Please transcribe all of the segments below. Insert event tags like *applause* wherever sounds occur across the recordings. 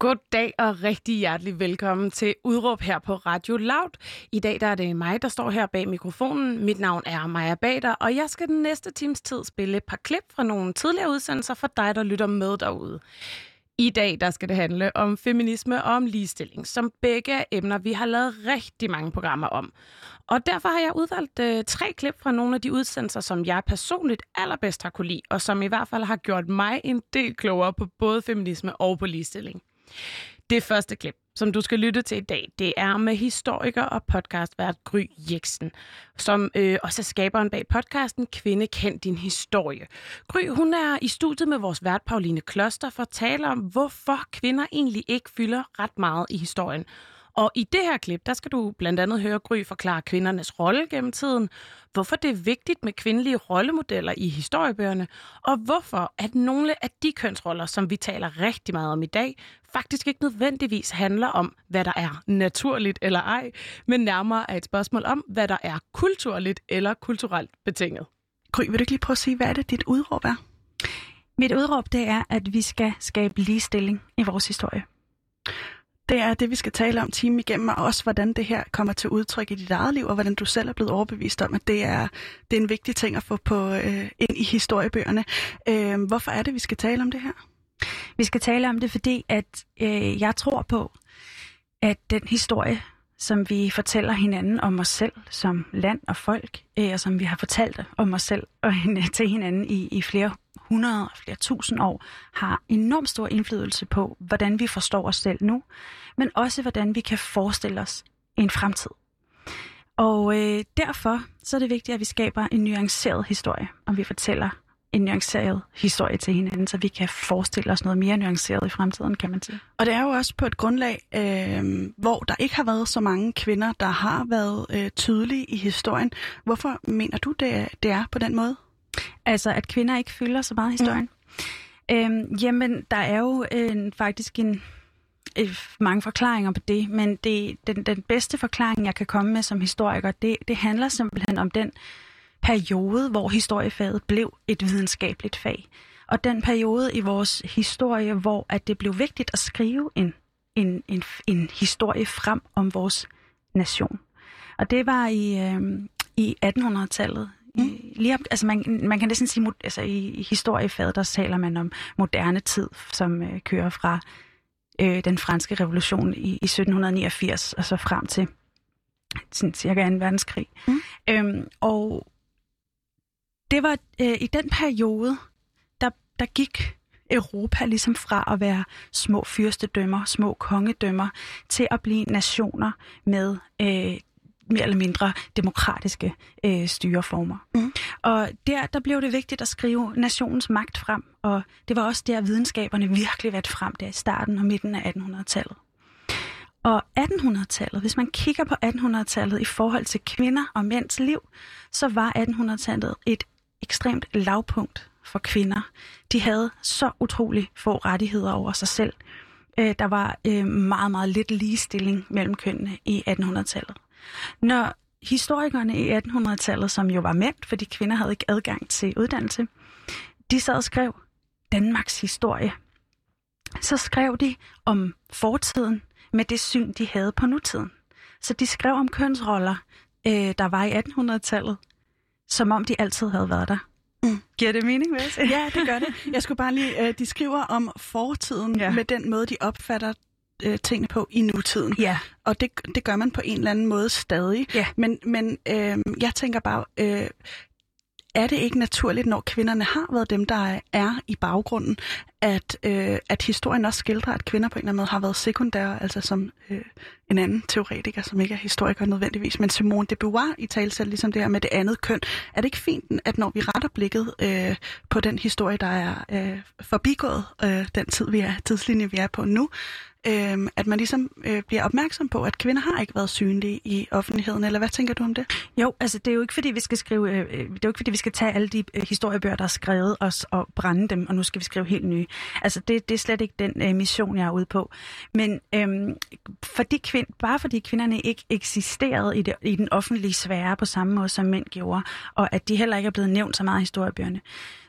God dag og rigtig hjertelig velkommen til Udråb her på Radio Loud. I dag der er det mig, der står her bag mikrofonen. Mit navn er Maja Bader, og jeg skal den næste times tid spille et par klip fra nogle tidligere udsendelser for dig, der lytter med derude. I dag der skal det handle om feminisme og om ligestilling, som begge er emner, vi har lavet rigtig mange programmer om. Og derfor har jeg udvalgt øh, tre klip fra nogle af de udsendelser, som jeg personligt allerbedst har kunne lide, og som i hvert fald har gjort mig en del klogere på både feminisme og på ligestilling. Det første klip, som du skal lytte til i dag, det er med historiker og podcastvært Gry Jeksen, som øh, også er skaberen bag podcasten Kvinde kend din historie. Gry, hun er i studiet med vores vært Pauline Kloster for at tale om, hvorfor kvinder egentlig ikke fylder ret meget i historien. Og i det her klip, der skal du blandt andet høre Gry forklare kvindernes rolle gennem tiden, hvorfor det er vigtigt med kvindelige rollemodeller i historiebøgerne, og hvorfor at nogle af de kønsroller, som vi taler rigtig meget om i dag, faktisk ikke nødvendigvis handler om, hvad der er naturligt eller ej, men nærmere er et spørgsmål om, hvad der er kulturligt eller kulturelt betinget. Gry, vil du ikke lige prøve at sige, hvad er det, dit udråb er? Mit udråb, det er, at vi skal skabe ligestilling i vores historie. Det er det, vi skal tale om timen igennem, og også hvordan det her kommer til udtryk i dit eget liv, og hvordan du selv er blevet overbevist om, at det er, det er en vigtig ting at få på øh, ind i historiebøgerne. Øh, hvorfor er det, vi skal tale om det her? Vi skal tale om det, fordi at øh, jeg tror på, at den historie, som vi fortæller hinanden om os selv som land og folk, øh, og som vi har fortalt om os selv og *laughs* til hinanden i, i flere hundrede, flere tusind år, har enormt stor indflydelse på, hvordan vi forstår os selv nu, men også hvordan vi kan forestille os en fremtid. Og øh, derfor så er det vigtigt, at vi skaber en nuanceret historie, og vi fortæller en nuanceret historie til hinanden, så vi kan forestille os noget mere nuanceret i fremtiden, kan man sige. Og det er jo også på et grundlag, øh, hvor der ikke har været så mange kvinder, der har været øh, tydelige i historien. Hvorfor mener du, det, det er på den måde? Altså, at kvinder ikke fylder så meget i historien? Mm. Øhm, jamen, der er jo øh, faktisk en, øh, mange forklaringer på det, men det, den, den bedste forklaring, jeg kan komme med som historiker, det, det handler simpelthen om den periode, hvor historiefaget blev et videnskabeligt fag. Og den periode i vores historie, hvor at det blev vigtigt at skrive en, en, en, en historie frem om vores nation. Og det var i, øh, i 1800-tallet. Mm. Lige op, altså man, man kan næsten sige, altså i, i historiefaget, der taler man om moderne tid, som øh, kører fra øh, den franske revolution i, i 1789 og så frem til sådan cirka 2. verdenskrig. Mm. Øhm, og det var øh, i den periode, der, der gik Europa ligesom fra at være små fyrstedømmer, små kongedømmer, til at blive nationer med øh, mere eller mindre demokratiske øh, styreformer. Mm. Og der, der blev det vigtigt at skrive nationens magt frem, og det var også der, videnskaberne virkelig været frem der i starten og midten af 1800-tallet. Og 1800-tallet, hvis man kigger på 1800-tallet i forhold til kvinder og mænds liv, så var 1800-tallet et ekstremt lavpunkt for kvinder. De havde så utrolig få rettigheder over sig selv. Øh, der var øh, meget, meget lidt ligestilling mellem kønnene i 1800-tallet. Når historikerne i 1800-tallet, som jo var mænd, fordi kvinder havde ikke adgang til uddannelse, de sad og skrev Danmarks historie. Så skrev de om fortiden med det syn, de havde på nutiden. Så de skrev om kønsroller, øh, der var i 1800-tallet, som om de altid havde været der. Mm. Giver det mening, jeg Ja, det gør det. Jeg skulle bare lige, uh, de skriver om fortiden ja. med den måde, de opfatter uh, tingene på i nutiden. Ja. Og det, det gør man på en eller anden måde stadig. Ja. Men, men uh, jeg tænker bare, uh, er det ikke naturligt, når kvinderne har været dem, der er i baggrunden, at, øh, at historien også skildrer, at kvinder på en eller anden måde har været sekundære, altså som øh, en anden teoretiker, som ikke er historiker nødvendigvis, men Simone de Beauvoir i talsæt, ligesom det her med det andet køn. Er det ikke fint, at når vi retter blikket øh, på den historie, der er øh, forbigået øh, den tid, vi er, tidslinje, vi er på nu, øh, at man ligesom øh, bliver opmærksom på, at kvinder har ikke været synlige i offentligheden, eller hvad tænker du om det? Jo, altså det er jo ikke fordi, vi skal skrive, øh, øh, det er jo ikke fordi, vi skal tage alle de øh, historiebøger, der er skrevet os og brænde dem, og nu skal vi skrive helt nye. Altså det, det er slet ikke den øh, mission, jeg er ude på. Men øh, fordi kvind, bare fordi kvinderne ikke eksisterede i, det, i den offentlige sfære på samme måde, som mænd gjorde, og at de heller ikke er blevet nævnt så meget i historiebøgerne,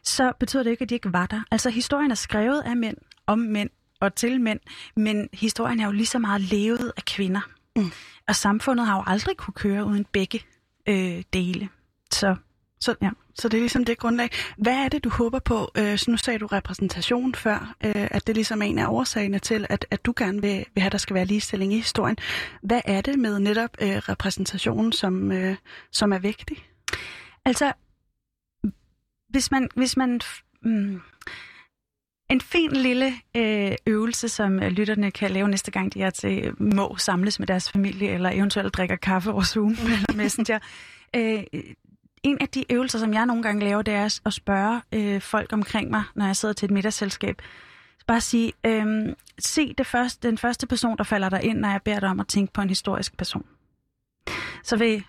så betyder det ikke, at de ikke var der. Altså historien er skrevet af mænd, om mænd, og til mænd, men historien er jo lige så meget levet af kvinder. Mm. Og samfundet har jo aldrig kunne køre uden begge øh, dele. Så, så, ja. så det er ligesom det grundlag. Hvad er det, du håber på? Øh, så nu sagde du repræsentation før, øh, at det ligesom er en af årsagerne til, at, at du gerne vil, vil have, at der skal være ligestilling i historien. Hvad er det med netop øh, repræsentationen, som, øh, som er vigtig? Altså, hvis man, hvis man mm, en fin lille øh, øvelse, som øh, lytterne kan lave næste gang, de er til må samles med deres familie, eller eventuelt drikker kaffe over Zoom *laughs* eller Messenger. Øh, en af de øvelser, som jeg nogle gange laver, det er at spørge øh, folk omkring mig, når jeg sidder til et middagsselskab. Bare sige, øh, se det første, den første person, der falder der ind, når jeg beder dig om at tænke på en historisk person. Så vil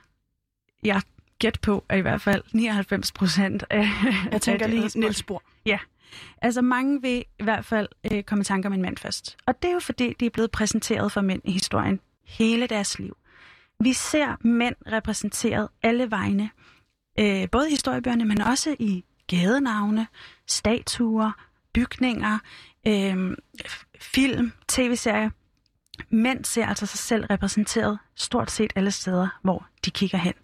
jeg gætte på, at i hvert fald 99 procent af... Jeg tænker lige Niels Bohr. Ja, Altså mange vil i hvert fald øh, komme i tanke om en mand først. Og det er jo fordi, de er blevet præsenteret for mænd i historien hele deres liv. Vi ser mænd repræsenteret alle vegne. Øh, både i historiebøgerne, men også i gadenavne, statuer, bygninger, øh, film, tv-serier. Mænd ser altså sig selv repræsenteret stort set alle steder, hvor de kigger hen.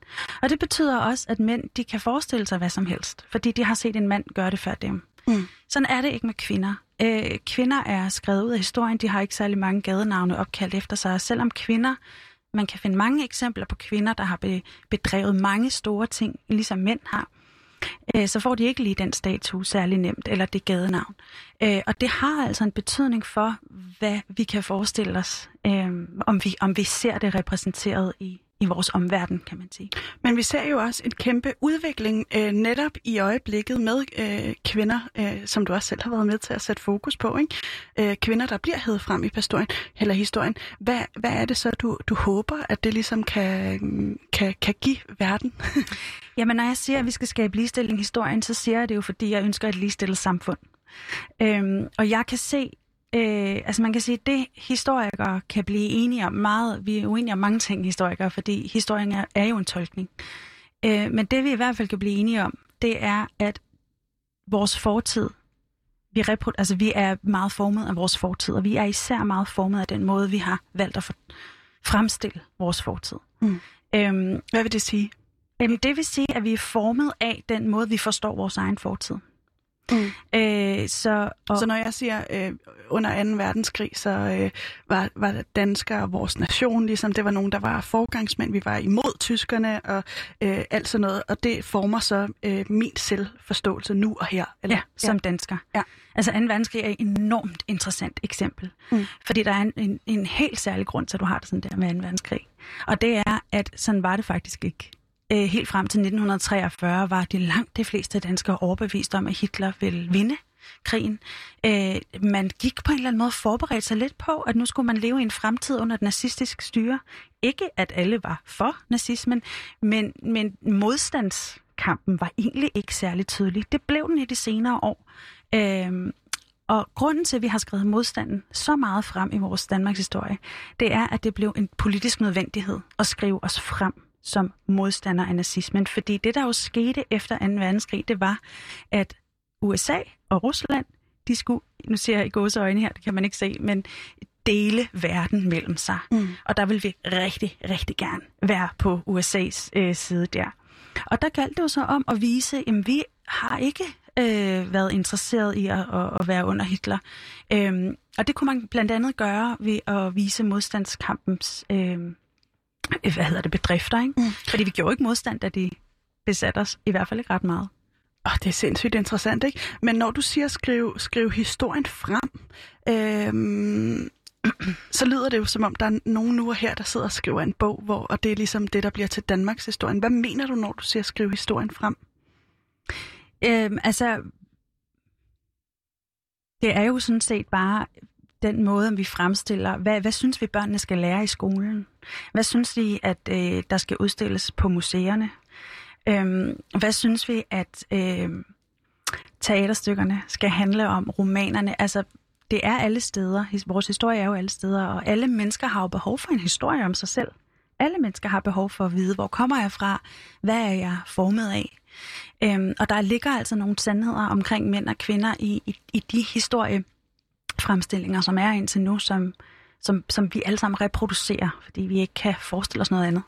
Og det betyder også, at mænd de kan forestille sig hvad som helst, fordi de har set en mand gøre det før dem. Mm. Sådan er det ikke med kvinder. Øh, kvinder er skrevet ud af historien, de har ikke særlig mange gadenavne opkaldt efter sig, og selvom kvinder, man kan finde mange eksempler på kvinder, der har be, bedrevet mange store ting, ligesom mænd har, øh, så får de ikke lige den status særlig nemt, eller det gadenavn. Øh, og det har altså en betydning for, hvad vi kan forestille os, øh, om, vi, om vi ser det repræsenteret i, i vores omverden, kan man sige. Men vi ser jo også en kæmpe udvikling øh, netop i øjeblikket med øh, kvinder, øh, som du også selv har været med til at sætte fokus på. Ikke? Øh, kvinder, der bliver hævet frem i historien. Eller historien. Hvad, hvad er det så, du, du håber, at det ligesom kan, kan, kan give verden? *laughs* Jamen, når jeg siger, at vi skal skabe ligestilling i historien, så siger jeg det jo, fordi jeg ønsker et ligestillet samfund. Øhm, og jeg kan se Øh, altså man kan sige, at det historikere kan blive enige om meget, vi er uenige om mange ting historikere, fordi historien er, er jo en tolkning. Øh, men det vi i hvert fald kan blive enige om, det er, at vores fortid, vi, repro- altså, vi er meget formet af vores fortid, og vi er især meget formet af den måde, vi har valgt at for- fremstille vores fortid. Mm. Øhm, Hvad vil det sige? Øhm, det vil sige, at vi er formet af den måde, vi forstår vores egen fortid. Mm. Øh, så, og... så når jeg siger øh, under 2. verdenskrig, så øh, var, var danskere vores nation, ligesom det var nogen, der var forgangsmænd. Vi var imod tyskerne og øh, alt sådan noget, og det former så øh, min selvforståelse nu og her. Eller? Ja, som ja. dansker. Ja. Altså 2. verdenskrig er et enormt interessant eksempel, mm. fordi der er en, en, en helt særlig grund til, at du har det sådan der med 2. verdenskrig. Og det er, at sådan var det faktisk ikke øh, helt frem til 1943 var de langt de fleste danskere overbevist om, at Hitler ville vinde krigen. Øh, man gik på en eller anden måde forberedt sig lidt på, at nu skulle man leve i en fremtid under et nazistisk styre. Ikke at alle var for nazismen, men, men modstandskampen var egentlig ikke særlig tydelig. Det blev den i de senere år. Øh, og grunden til, at vi har skrevet modstanden så meget frem i vores Danmarks historie, det er, at det blev en politisk nødvendighed at skrive os frem som modstander af nazismen. Fordi det, der jo skete efter 2. verdenskrig, det var, at USA og Rusland, de skulle, nu ser jeg i gåse øjne her, det kan man ikke se, men dele verden mellem sig. Mm. Og der vil vi rigtig, rigtig gerne være på USA's øh, side der. Og der galt det jo så om at vise, at vi har ikke øh, været interesseret i at, at, at være under Hitler. Øhm, og det kunne man blandt andet gøre ved at vise modstandskampens øh, hvad hedder det, bedrifter, ikke? Mm. Fordi vi gjorde ikke modstand, da de besatte os, i hvert fald ikke ret meget. Oh, det er sindssygt interessant, ikke? Men når du siger skriv, skriv historien frem, øhm, så lyder det jo som om, der er nogen nu og her, der sidder og skriver en bog, hvor, og det er ligesom det, der bliver til Danmarks historien. Hvad mener du, når du siger skriv historien frem? Øhm, altså, det er jo sådan set bare den måde, vi fremstiller, hvad, hvad synes vi, børnene skal lære i skolen? Hvad synes vi, at øh, der skal udstilles på museerne? Øhm, hvad synes vi, at øh, teaterstykkerne skal handle om? Romanerne? Altså, det er alle steder. Vores historie er jo alle steder, og alle mennesker har jo behov for en historie om sig selv. Alle mennesker har behov for at vide, hvor kommer jeg fra? Hvad er jeg formet af? Øhm, og der ligger altså nogle sandheder omkring mænd og kvinder i, i, i de historie fremstillinger, som er indtil nu, som, som, som vi alle sammen reproducerer, fordi vi ikke kan forestille os noget andet.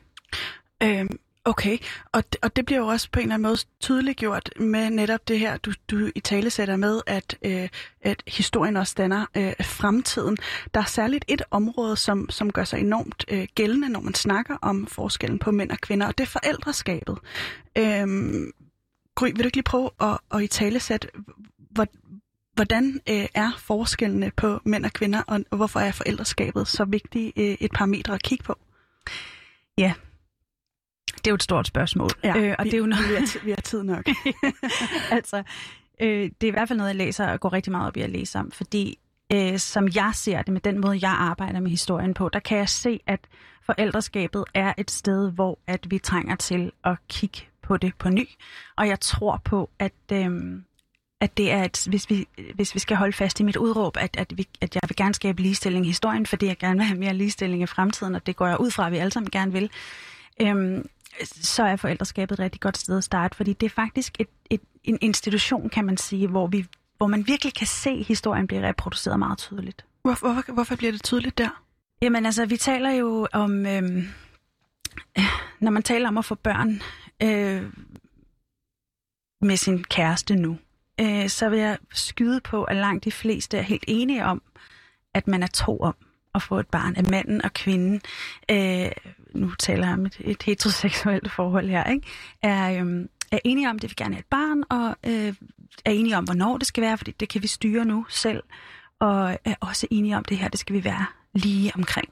Øhm, okay, og det, og det bliver jo også på en eller anden måde tydeliggjort med netop det her, du, du i tale sætter med, at, øh, at historien også danner øh, fremtiden. Der er særligt et område, som, som gør sig enormt øh, gældende, når man snakker om forskellen på mænd og kvinder, og det er forældreskabet. Øhm, Gry, vil du ikke lige prøve at, at i tale sætte, hvordan øh, er forskellene på mænd og kvinder, og, hvorfor er forældreskabet så vigtigt øh, et parametre at kigge på? Ja, det er jo et stort spørgsmål. Ja, øh, og vi, det er jo noget, vi har, vi har tid nok. *laughs* altså, øh, det er i hvert fald noget, jeg læser og går rigtig meget op i at læse om, fordi øh, som jeg ser det med den måde, jeg arbejder med historien på, der kan jeg se, at forældreskabet er et sted, hvor at vi trænger til at kigge på det på ny. Og jeg tror på, at, øh, at det er, et, hvis, vi, hvis vi skal holde fast i mit udråb, at, at, vi, at jeg vil gerne skabe ligestilling i historien, fordi jeg gerne vil have mere ligestilling i fremtiden, og det går jeg ud fra, at vi alle sammen gerne vil. Øh, så er forældreskabet et rigtig godt sted at starte, fordi det er faktisk et, et, en institution, kan man sige, hvor, vi, hvor man virkelig kan se historien blive reproduceret meget tydeligt. Hvorfor, hvorfor, hvorfor bliver det tydeligt der? Jamen altså, vi taler jo om, øhm, når man taler om at få børn øh, med sin kæreste nu, øh, så vil jeg skyde på, at langt de fleste er helt enige om, at man er to om at få et barn, af manden og kvinden. Øh, nu taler jeg om et, et heteroseksuelt forhold her, ikke? Er, øh, er enige om, at det vil gerne have et barn, og øh, er enige om, hvornår det skal være, fordi det kan vi styre nu selv, og er også enige om, at det her, det skal vi være lige omkring.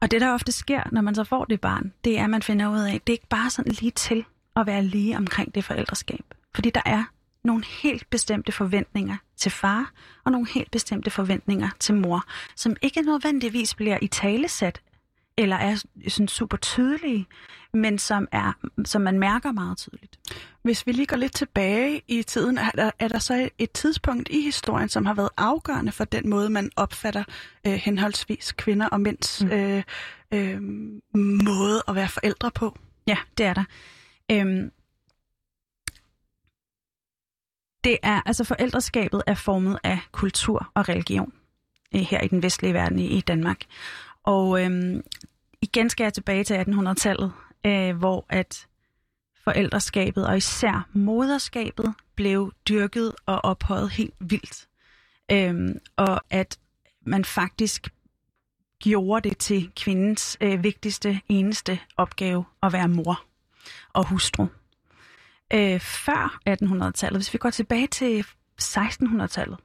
Og det, der ofte sker, når man så får det barn, det er, at man finder ud af, at det er ikke bare sådan lige til at være lige omkring det forældreskab. Fordi der er nogle helt bestemte forventninger til far, og nogle helt bestemte forventninger til mor, som ikke nødvendigvis bliver i talesat eller er sådan super tydelige, men som, er, som man mærker meget tydeligt. Hvis vi lige går lidt tilbage i tiden, er der, er der så et tidspunkt i historien, som har været afgørende for den måde, man opfatter øh, henholdsvis kvinder og mænds mm. øh, øh, måde at være forældre på? Ja, det er der. Øhm, det er, altså forældreskabet er formet af kultur og religion øh, her i den vestlige verden i, i Danmark. Og øhm, igen skal jeg tilbage til 1800-tallet, øh, hvor at forældreskabet og især moderskabet blev dyrket og ophøjet helt vildt. Øhm, og at man faktisk gjorde det til kvindens øh, vigtigste, eneste opgave at være mor og hustru. Øh, før 1800-tallet, hvis vi går tilbage til 1600-tallet,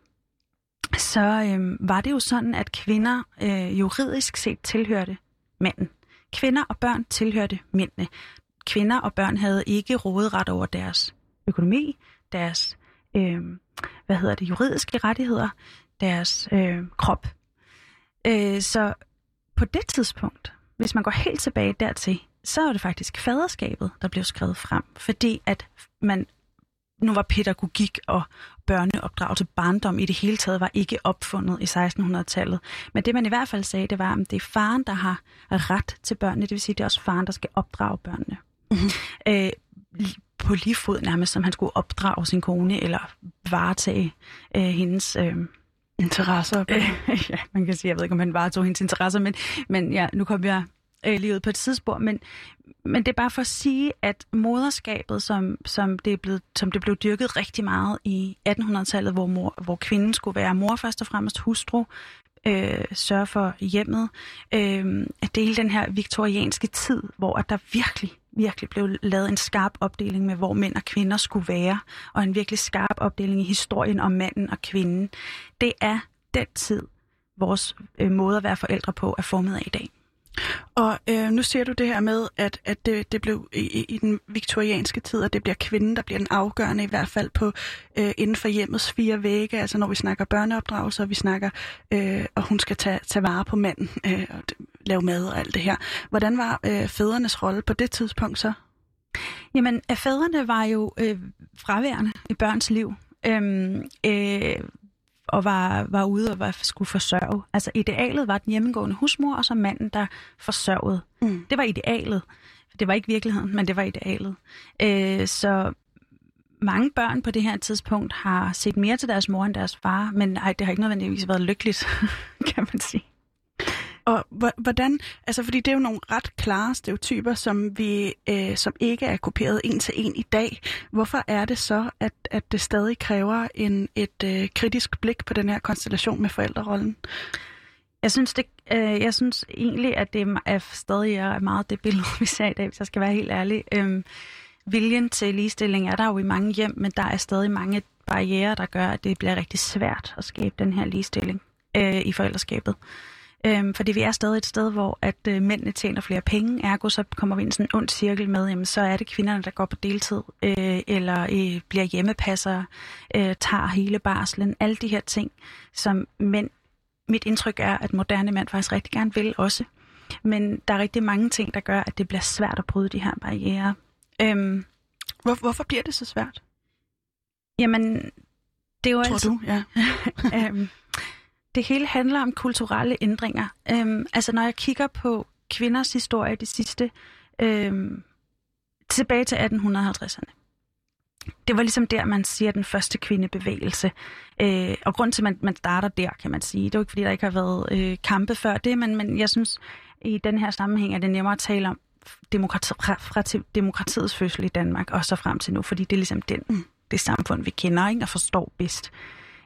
så øh, var det jo sådan, at kvinder øh, juridisk set tilhørte manden. Kvinder og børn tilhørte mændene. Kvinder og børn havde ikke råderet over deres økonomi, deres øh, hvad hedder det, juridiske rettigheder, deres øh, krop. Øh, så på det tidspunkt, hvis man går helt tilbage dertil, så er det faktisk faderskabet, der blev skrevet frem, fordi at man nu var pædagogik og børneopdragelse, barndom i det hele taget, var ikke opfundet i 1600-tallet. Men det man i hvert fald sagde, det var, at det er faren, der har ret til børnene. Det vil sige, det er også faren, der skal opdrage børnene. Mm-hmm. Øh, på lige fod nærmest, som han skulle opdrage sin kone, eller varetage øh, hendes... Øh, interesser. *laughs* ja, man kan sige, jeg ved ikke, om han varetog hendes interesser, men, men ja, nu kommer jeg øh, livet på et tidsspor, men, men det er bare for at sige, at moderskabet, som, som, det, er blevet, som det blev dyrket rigtig meget i 1800-tallet, hvor, mor, hvor kvinden skulle være mor først og fremmest hustru, øh, sørge for hjemmet, øh, at det hele den her viktorianske tid, hvor at der virkelig, virkelig blev lavet en skarp opdeling med, hvor mænd og kvinder skulle være, og en virkelig skarp opdeling i historien om manden og kvinden, det er den tid, vores øh, måde at være forældre på er formet af i dag. Og øh, nu ser du det her med, at, at det, det blev i, i den viktorianske tid, at det bliver kvinden, der bliver den afgørende, i hvert fald på øh, inden for hjemmets fire vægge, altså når vi snakker børneopdragelse, og vi snakker, øh, og hun skal tage, tage vare på manden, øh, og lave mad og alt det her. Hvordan var øh, fædrenes rolle på det tidspunkt så? Jamen, øh, fædrene var jo øh, fraværende i børns liv. Øhm, øh, og var, var ude og var, skulle forsørge. Altså idealet var den hjemmegående husmor, og så manden, der forsørgede. Mm. Det var idealet. Det var ikke virkeligheden, men det var idealet. Øh, så mange børn på det her tidspunkt har set mere til deres mor end deres far, men ej, det har ikke nødvendigvis været lykkeligt, *laughs* kan man sige. Og hvordan, altså fordi det er jo nogle ret klare stereotyper, som vi, øh, som ikke er kopieret en til en i dag. Hvorfor er det så, at, at det stadig kræver en, et øh, kritisk blik på den her konstellation med forældrerollen? Jeg synes, det, øh, jeg synes egentlig, at det er stadig er meget det billede, *laughs* vi ser i dag, hvis jeg skal være helt ærlig. Øhm, viljen til ligestilling er der jo i mange hjem, men der er stadig mange barriere, der gør, at det bliver rigtig svært at skabe den her ligestilling øh, i forældreskabet. Øhm, fordi vi er stadig et sted, hvor at øh, mændene tjener flere penge, ergo så kommer vi ind i sådan en ond cirkel med, jamen så er det kvinderne, der går på deltid, øh, eller øh, bliver hjemmepassere, øh, tager hele barslen, alle de her ting, som mænd, mit indtryk er, at moderne mænd faktisk rigtig gerne vil også. Men der er rigtig mange ting, der gør, at det bliver svært at bryde de her barriere. Øhm, Hvor, hvorfor bliver det så svært? Jamen, det er jo Tror altså... du? Ja. *laughs* øhm, det hele handler om kulturelle ændringer. Øhm, altså når jeg kigger på kvinders historie de sidste øhm, tilbage til 1850'erne. Det var ligesom der, man siger den første kvindebevægelse. Øh, og grund til, at man, man starter der, kan man sige. Det er jo ikke, fordi der ikke har været øh, kampe før det, men, men jeg synes, i den her sammenhæng er det nemmere at tale om demokrati, fra, fra til demokratiets fødsel i Danmark, og så frem til nu, fordi det er ligesom den, det samfund, vi kender ikke, og forstår bedst.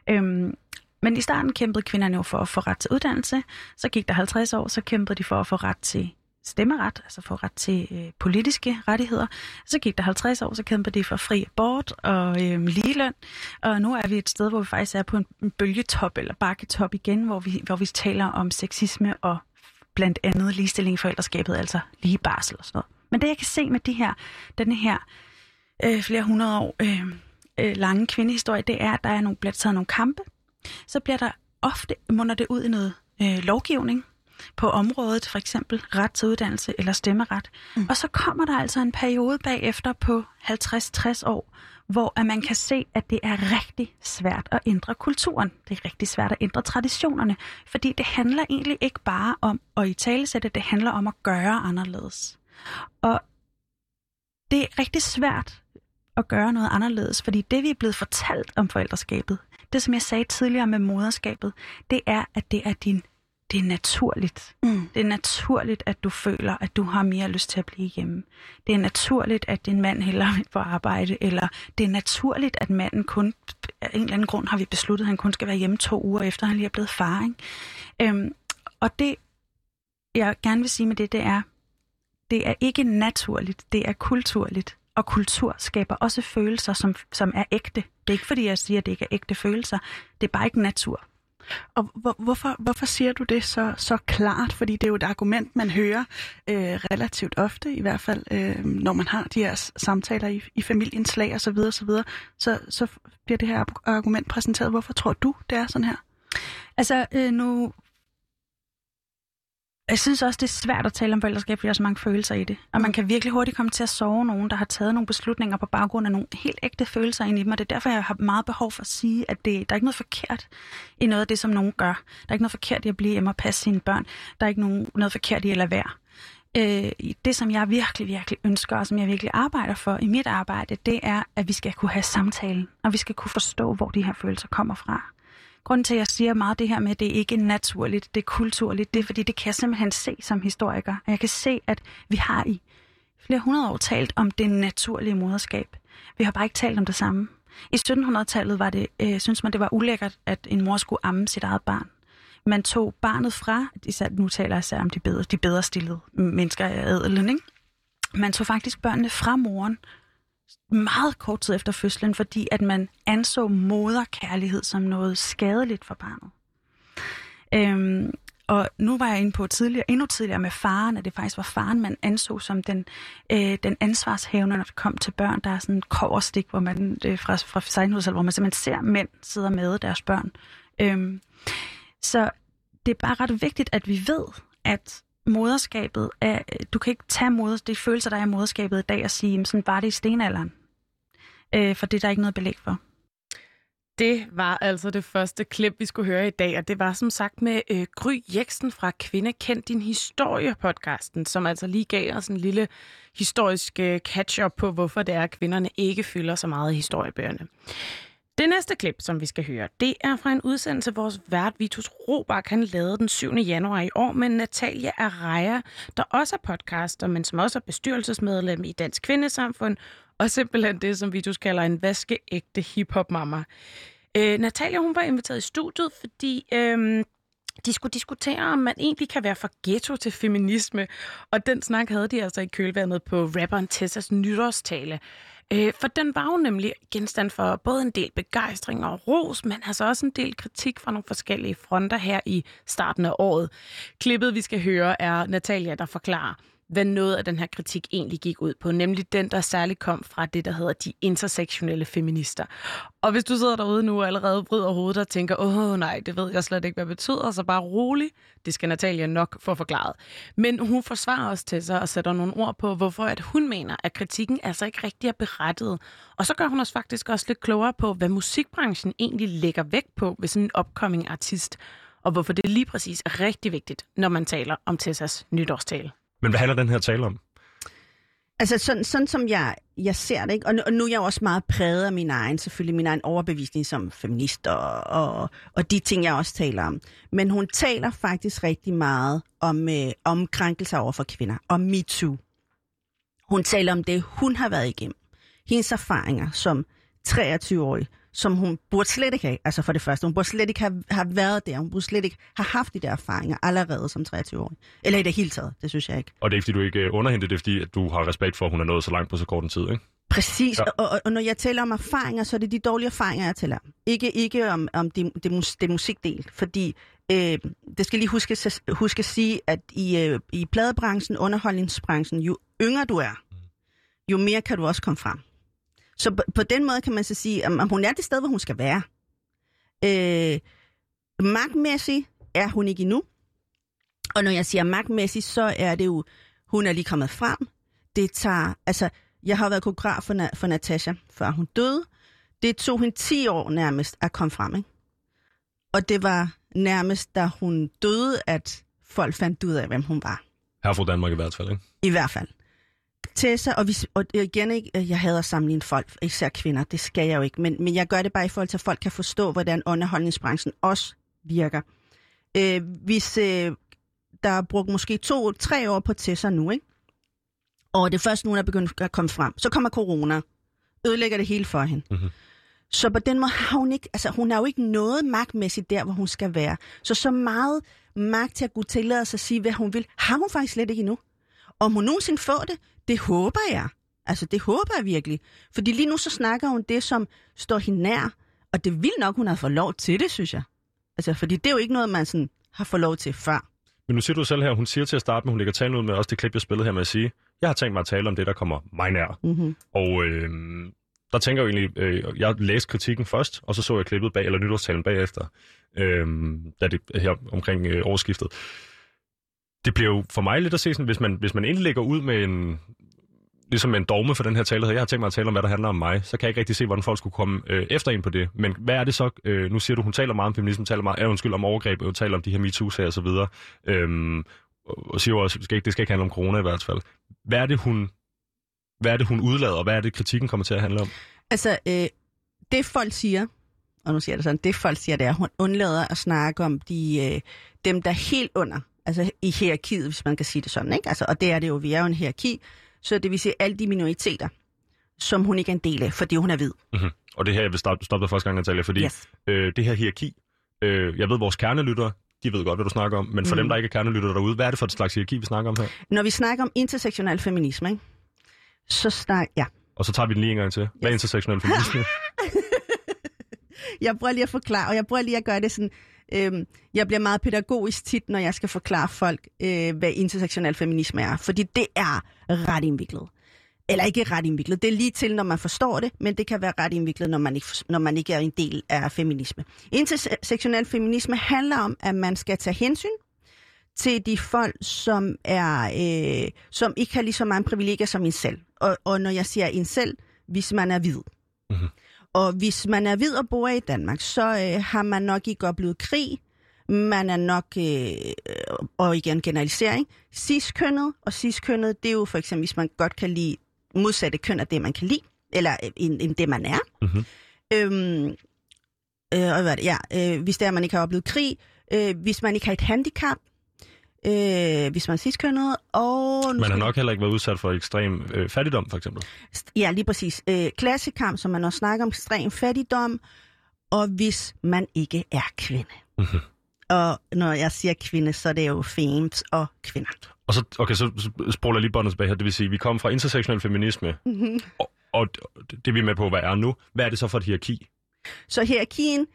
Øhm, men i starten kæmpede kvinderne jo for at få ret til uddannelse. Så gik der 50 år, så kæmpede de for at få ret til stemmeret, altså få ret til øh, politiske rettigheder. Så gik der 50 år, så kæmpede de for fri abort og øh, ligeløn. Og nu er vi et sted, hvor vi faktisk er på en, bølgetop eller bakketop igen, hvor vi, hvor vi taler om sexisme og blandt andet ligestilling i forældreskabet, altså lige barsel og sådan noget. Men det jeg kan se med de her, denne her øh, flere hundrede år øh, øh, lange kvindehistorie, det er, at der er nogle, blevet taget nogle kampe, så bliver der ofte, munder det ud i noget øh, lovgivning på området, for eksempel ret til uddannelse eller stemmeret. Mm. Og så kommer der altså en periode bagefter på 50-60 år, hvor at man kan se, at det er rigtig svært at ændre kulturen. Det er rigtig svært at ændre traditionerne, fordi det handler egentlig ikke bare om at i talesætte, det handler om at gøre anderledes. Og det er rigtig svært at gøre noget anderledes, fordi det, vi er blevet fortalt om forældreskabet, det som jeg sagde tidligere med moderskabet, det er, at det er din det er naturligt. Mm. Det er naturligt, at du føler, at du har mere lyst til at blive hjemme. Det er naturligt, at din mand hellere vil *laughs* på arbejde, eller det er naturligt, at manden kun, af en eller anden grund har vi besluttet, at han kun skal være hjemme to uger efter, han lige er blevet far. Ikke? Øhm, og det, jeg gerne vil sige med det, det er, det er ikke naturligt, det er kulturligt. Og kultur skaber også følelser, som, som er ægte. Det er ikke fordi, jeg siger, at det ikke er ægte følelser. Det er bare ikke natur. Og hvor, hvorfor, hvorfor siger du det så, så klart? Fordi det er jo et argument, man hører øh, relativt ofte, i hvert fald øh, når man har de her samtaler i, i familiens slag osv. Så, videre, så, videre, så, så bliver det her argument præsenteret. Hvorfor tror du, det er sådan her? Altså, øh, nu jeg synes også, det er svært at tale om forældreskab, fordi der er så mange følelser i det. Og man kan virkelig hurtigt komme til at sove nogen, der har taget nogle beslutninger på baggrund af nogle helt ægte følelser ind i dem. Og det er derfor, jeg har meget behov for at sige, at det, der er ikke noget forkert i noget af det, som nogen gør. Der er ikke noget forkert i at blive hjemme og passe sine børn. Der er ikke nogen, noget forkert i at lade være. Øh, det, som jeg virkelig, virkelig ønsker, og som jeg virkelig arbejder for i mit arbejde, det er, at vi skal kunne have samtalen, og vi skal kunne forstå, hvor de her følelser kommer fra. Grunden til, at jeg siger meget det her med, at det ikke er naturligt, det er kulturligt, det er, fordi det kan jeg simpelthen se som historiker. Og jeg kan se, at vi har i flere hundrede år talt om det naturlige moderskab. Vi har bare ikke talt om det samme. I 1700-tallet var det, øh, synes man, det var ulækkert, at en mor skulle amme sit eget barn. Man tog barnet fra, især, nu taler jeg især om de bedre, de bedre stillede mennesker af adelen, ikke? Man tog faktisk børnene fra moren meget kort tid efter fødslen, fordi at man anså moderkærlighed som noget skadeligt for barnet. Øhm, og nu var jeg inde på tidligere, endnu tidligere med faren, at det faktisk var faren, man anså som den, øh, den ansvarshævende, når det kom til børn. Der er sådan en koverstik, hvor man, øh, fra, fra sejnhudsal, hvor man simpelthen ser mænd sidder med deres børn. Øhm, så det er bare ret vigtigt, at vi ved, at moderskabet er, du kan ikke tage moder, de følelser, der er i moderskabet i dag og sige, sådan var det i stenalderen. Øh, for det er der ikke noget belæg for. Det var altså det første klip, vi skulle høre i dag, og det var som sagt med øh, Gry Jeksen fra Kvinde Kend Din Historie-podcasten, som altså lige gav os en lille historisk øh, catch-up på, hvorfor det er, at kvinderne ikke fylder så meget i historiebøgerne. Det næste klip, som vi skal høre, det er fra en udsendelse, vores vært Vitus Robak, han lavede den 7. januar i år med Natalia Araya, der også er podcaster, men som også er bestyrelsesmedlem i Dansk Kvindesamfund, og simpelthen det, som Vitus kalder en vaskeægte hiphop-mamma. Øh, Natalia, hun var inviteret i studiet, fordi øh, de skulle diskutere, om man egentlig kan være fra ghetto til feminisme. Og den snak havde de altså i kølvandet på rapperen Tessas nytårstale. Øh, for den var jo nemlig genstand for både en del begejstring og ros, men altså også en del kritik fra nogle forskellige fronter her i starten af året. Klippet, vi skal høre, er Natalia, der forklarer, hvad noget af den her kritik egentlig gik ud på, nemlig den, der særligt kom fra det, der hedder de intersektionelle feminister. Og hvis du sidder derude nu og allerede bryder hovedet og tænker, åh nej, det ved jeg slet ikke, hvad det betyder, så bare rolig. Det skal Natalia nok få forklaret. Men hun forsvarer os til sig og sætter nogle ord på, hvorfor at hun mener, at kritikken altså ikke rigtig er berettiget. Og så gør hun os faktisk også lidt klogere på, hvad musikbranchen egentlig lægger vægt på ved sådan en upcoming artist, og hvorfor det lige præcis er rigtig vigtigt, når man taler om Tessas nytårstale. Men hvad handler den her tale om? Altså sådan, sådan som jeg, jeg ser det, ikke? Og, nu, og nu er jeg jo også meget præget af min egen, selvfølgelig min egen overbevisning som feminist og, og, og de ting, jeg også taler om. Men hun taler faktisk rigtig meget om, øh, om krænkelser over for kvinder, om MeToo. Hun taler om det, hun har været igennem. Hendes erfaringer som 23-årig, som hun burde slet ikke have. Altså for det første, hun burde slet ikke have, have været der. Hun burde slet ikke have haft de der erfaringer allerede som 23-årig. Eller i det hele taget, det synes jeg ikke. Og det er fordi, du ikke øh, underhenter det, er fordi at du har respekt for, at hun er nået så langt på så kort en tid, ikke? Præcis, ja. og, og, når jeg taler om erfaringer, så er det de dårlige erfaringer, jeg taler om. Ikke, ikke om, om det, mus, det musikdel, fordi øh, det skal lige huske, huske at sige, at i, øh, i pladebranchen, underholdningsbranchen, jo yngre du er, jo mere kan du også komme frem. Så på, på den måde kan man så sige, at hun er det sted, hvor hun skal være. Øh, magtmæssigt er hun ikke endnu. Og når jeg siger magtmæssigt, så er det jo, hun er lige kommet frem. Det tager, altså, jeg har været koreograf for, for Natasha, før hun døde. Det tog hende 10 år nærmest at komme frem, ikke? Og det var nærmest, da hun døde, at folk fandt ud af, hvem hun var. Her fra Danmark i hvert fald, ikke? I hvert fald. Tessa, og, vi, og igen, ikke, jeg hader at sammenligne folk, især kvinder, det skal jeg jo ikke, men, men jeg gør det bare i forhold til, at folk kan forstå, hvordan underholdningsbranchen også virker. Øh, hvis øh, der er brugt måske to-tre år på Tessa nu, ikke? og det første nu, er begyndt at komme frem, så kommer corona, ødelægger det hele for hende. Mm-hmm. Så på den måde har hun ikke, altså hun har jo ikke noget magtmæssigt der, hvor hun skal være. Så så meget magt til at kunne tillade sig at sige, hvad hun vil, har hun faktisk slet ikke endnu. Om hun nogensinde får det, det håber jeg. Altså, det håber jeg virkelig. Fordi lige nu så snakker hun det, som står hende nær. Og det vil nok, hun har fået lov til det, synes jeg. Altså, fordi det er jo ikke noget, man sådan har fået lov til før. Men nu siger du selv her, hun siger til at starte med, hun lægger talen ud med også det klip, jeg spillede her med at sige, jeg har tænkt mig at tale om det, der kommer mig nær. Mm-hmm. Og øh, der tænker jeg egentlig, øh, jeg læste kritikken først, og så så jeg klippet bag, eller nytårstalen bagefter, øh, da det her omkring øh, årsskiftet det bliver jo for mig lidt at se sådan, hvis man, hvis man endelig lægger ud med en, ligesom en dogme for den her tale, jeg har tænkt mig at tale om, hvad der handler om mig, så kan jeg ikke rigtig se, hvordan folk skulle komme øh, efter en på det. Men hvad er det så? Øh, nu siger du, hun taler meget om feminisme, taler meget, øh, undskyld, om overgreb, hun taler om de her MeToo-sager og så videre. Øhm, og siger også, det skal, ikke, det skal ikke handle om corona i hvert fald. Hvad er det, hun, hvad er det, hun udlader, og hvad er det, kritikken kommer til at handle om? Altså, øh, det folk siger, og nu siger jeg det sådan, det folk siger, det er, at hun undlader at snakke om de, øh, dem, der er helt under altså i hierarkiet, hvis man kan sige det sådan. Ikke? Altså, og det er det jo, vi er jo en hierarki, så det vil sige alle de minoriteter, som hun ikke er en del af, fordi hun er hvid. Mm-hmm. Og det her, jeg vil stoppe, stoppe dig første gang, Natalia, fordi yes. øh, det her hierarki, øh, jeg ved, vores kernelyttere, de ved godt, hvad du snakker om, men for mm. dem, der ikke er kernelyttere derude, hvad er det for et slags hierarki, vi snakker om her? Når vi snakker om intersektionel feminisme, ikke? så snakker... Ja. Og så tager vi den lige en gang til. Hvad er intersektionel feminisme? *laughs* jeg prøver lige at forklare, og jeg prøver lige at gøre det sådan Øhm, jeg bliver meget pædagogisk tit, når jeg skal forklare folk, øh, hvad intersektionel feminisme er, fordi det er ret indviklet. Eller ikke ret indviklet. Det er lige til, når man forstår det, men det kan være ret indviklet, når man ikke, når man ikke er en del af feminisme. Intersektionel feminisme handler om, at man skal tage hensyn til de folk, som, er, øh, som ikke har lige så mange privilegier som en selv. Og, og når jeg siger en selv, hvis man er hvid. Mm-hmm. Og hvis man er hvid og bor i Danmark, så øh, har man nok ikke oplevet krig. Man er nok, øh, og igen generalisering, ciskønnet. Og ciskønnet, det er jo for eksempel, hvis man godt kan lide modsatte køn af det, man kan lide, eller øh, end, det, man er. Mhm. Øhm, øh, og hvad det? Ja, øh, hvis det er, man ikke har oplevet krig, øh, hvis man ikke har et handicap, øh, hvis man er ciskønnet, og... Man har nok heller ikke været udsat for ekstrem øh, fattigdom, for eksempel. Ja, lige præcis. Øh, klassekamp, som man også snakker om, ekstrem fattigdom, og hvis man ikke er kvinde. Mhm. Og når jeg siger kvinde, så er det jo femmes og kvinder. Og så, okay, så spoler jeg lige båndet tilbage her. Det vil sige, vi kommer fra intersektionel feminisme, Mhm. og, og det vi er med på, hvad er nu. Hvad er det så for et hierarki? Så hierarkien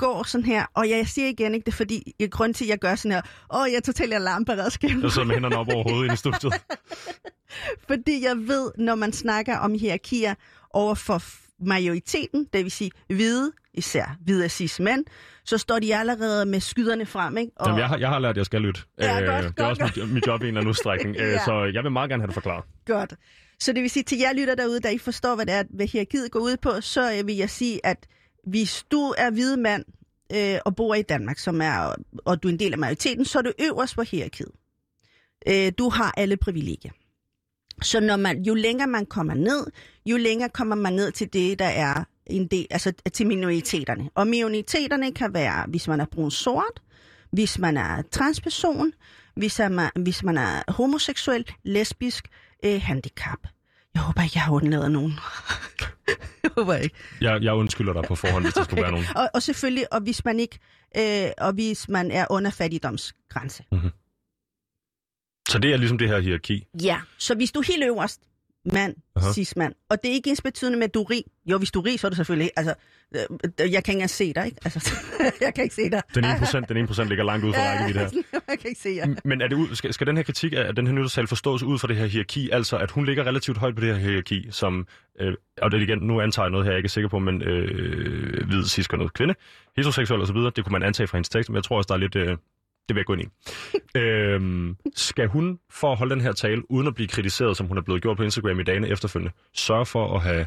går sådan her, og jeg siger igen ikke det, fordi jeg, grund til, at jeg gør sådan her, åh, jeg er totalt alarmberedskab. Jeg sidder med hænderne op over hovedet i studiet. *laughs* Fordi jeg ved, når man snakker om hierarkier over for majoriteten, det vil sige hvide, især hvide cis mænd, så står de allerede med skyderne frem, ikke? Og, Jamen, jeg, har, jeg har lært, at jeg skal lytte. Ja, godt, det er godt, også mit, mit job i en eller anden udstrækning. Ja. *laughs* ja. Så jeg vil meget gerne have det forklaret. Godt. Så det vil sige, til jer lytter derude, der ikke forstår, hvad det er, hvad hierarkiet går ud på, så øh, vil jeg sige, at hvis du er hvide mand øh, og bor i Danmark, som er, og du er en del af majoriteten, så er du øverst på hierarkiet. Øh, du har alle privilegier. Så når man, jo længere man kommer ned, jo længere kommer man ned til det, der er en del, altså til minoriteterne. Og minoriteterne kan være, hvis man er brun sort, hvis man er transperson, hvis man, hvis man er homoseksuel, lesbisk, øh, handicap. Jeg håber ikke, jeg har undladet nogen. *laughs* *laughs* jeg håber ikke. Jeg, jeg undskylder dig på forhånd, hvis der skulle være nogen. Og, og selvfølgelig, og hvis man ikke, øh, og hvis man er under fattigdomsgrænse. Så det er ligesom det her hierarki. Ja, så hvis du er helt øverst, mand, Aha. cis mand, og det er ikke ens betydende med, at du er rig. Jo, hvis du er rig, så er du selvfølgelig. Altså, øh, jeg kan ikke engang se dig, ikke? Altså, *laughs* jeg kan ikke se dig. Den ene procent, den ene procent ligger langt ud fra rækkevidde her. *laughs* jeg kan ikke se jer. Men er det ud, skal, skal den her kritik af den her nytårssal forstås ud fra det her hierarki, altså at hun ligger relativt højt på det her hierarki, som, øh, og det igen, nu antager jeg noget her, jeg ikke er sikker på, men øh, hvid, cis, noget kvinde, heteroseksuel osv., det kunne man antage fra hendes tekst, men jeg tror også, der er lidt, øh, det vil jeg gå ind i øhm, skal hun, for at holde den her tale, uden at blive kritiseret, som hun er blevet gjort på Instagram i dagene efterfølgende, sørge for at have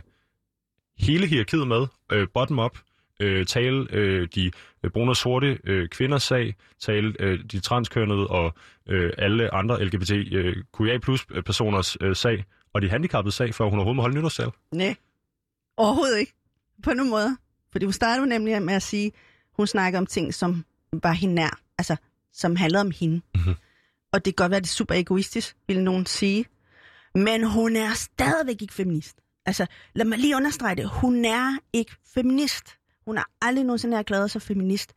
hele hierarkiet med, øh, bottom up, øh, tale øh, de øh, brune og sorte øh, kvinders sag, tale øh, de transkønnede og øh, alle andre LGBTQIA øh, plus øh, personers øh, sag, og de handicappede sag, før hun overhovedet må holde nytårssal. Nej, overhovedet ikke. På nogen måde. Fordi hun startede nemlig med at sige, hun snakker om ting, som var hende nær. Altså, som handlede om hende. Mhm. Og det kan godt være, det er super egoistisk, vil nogen sige. Men hun er stadigvæk ikke feminist. Altså, lad mig lige understrege det. Hun er ikke feminist. Hun har aldrig nogensinde erklæret sig feminist.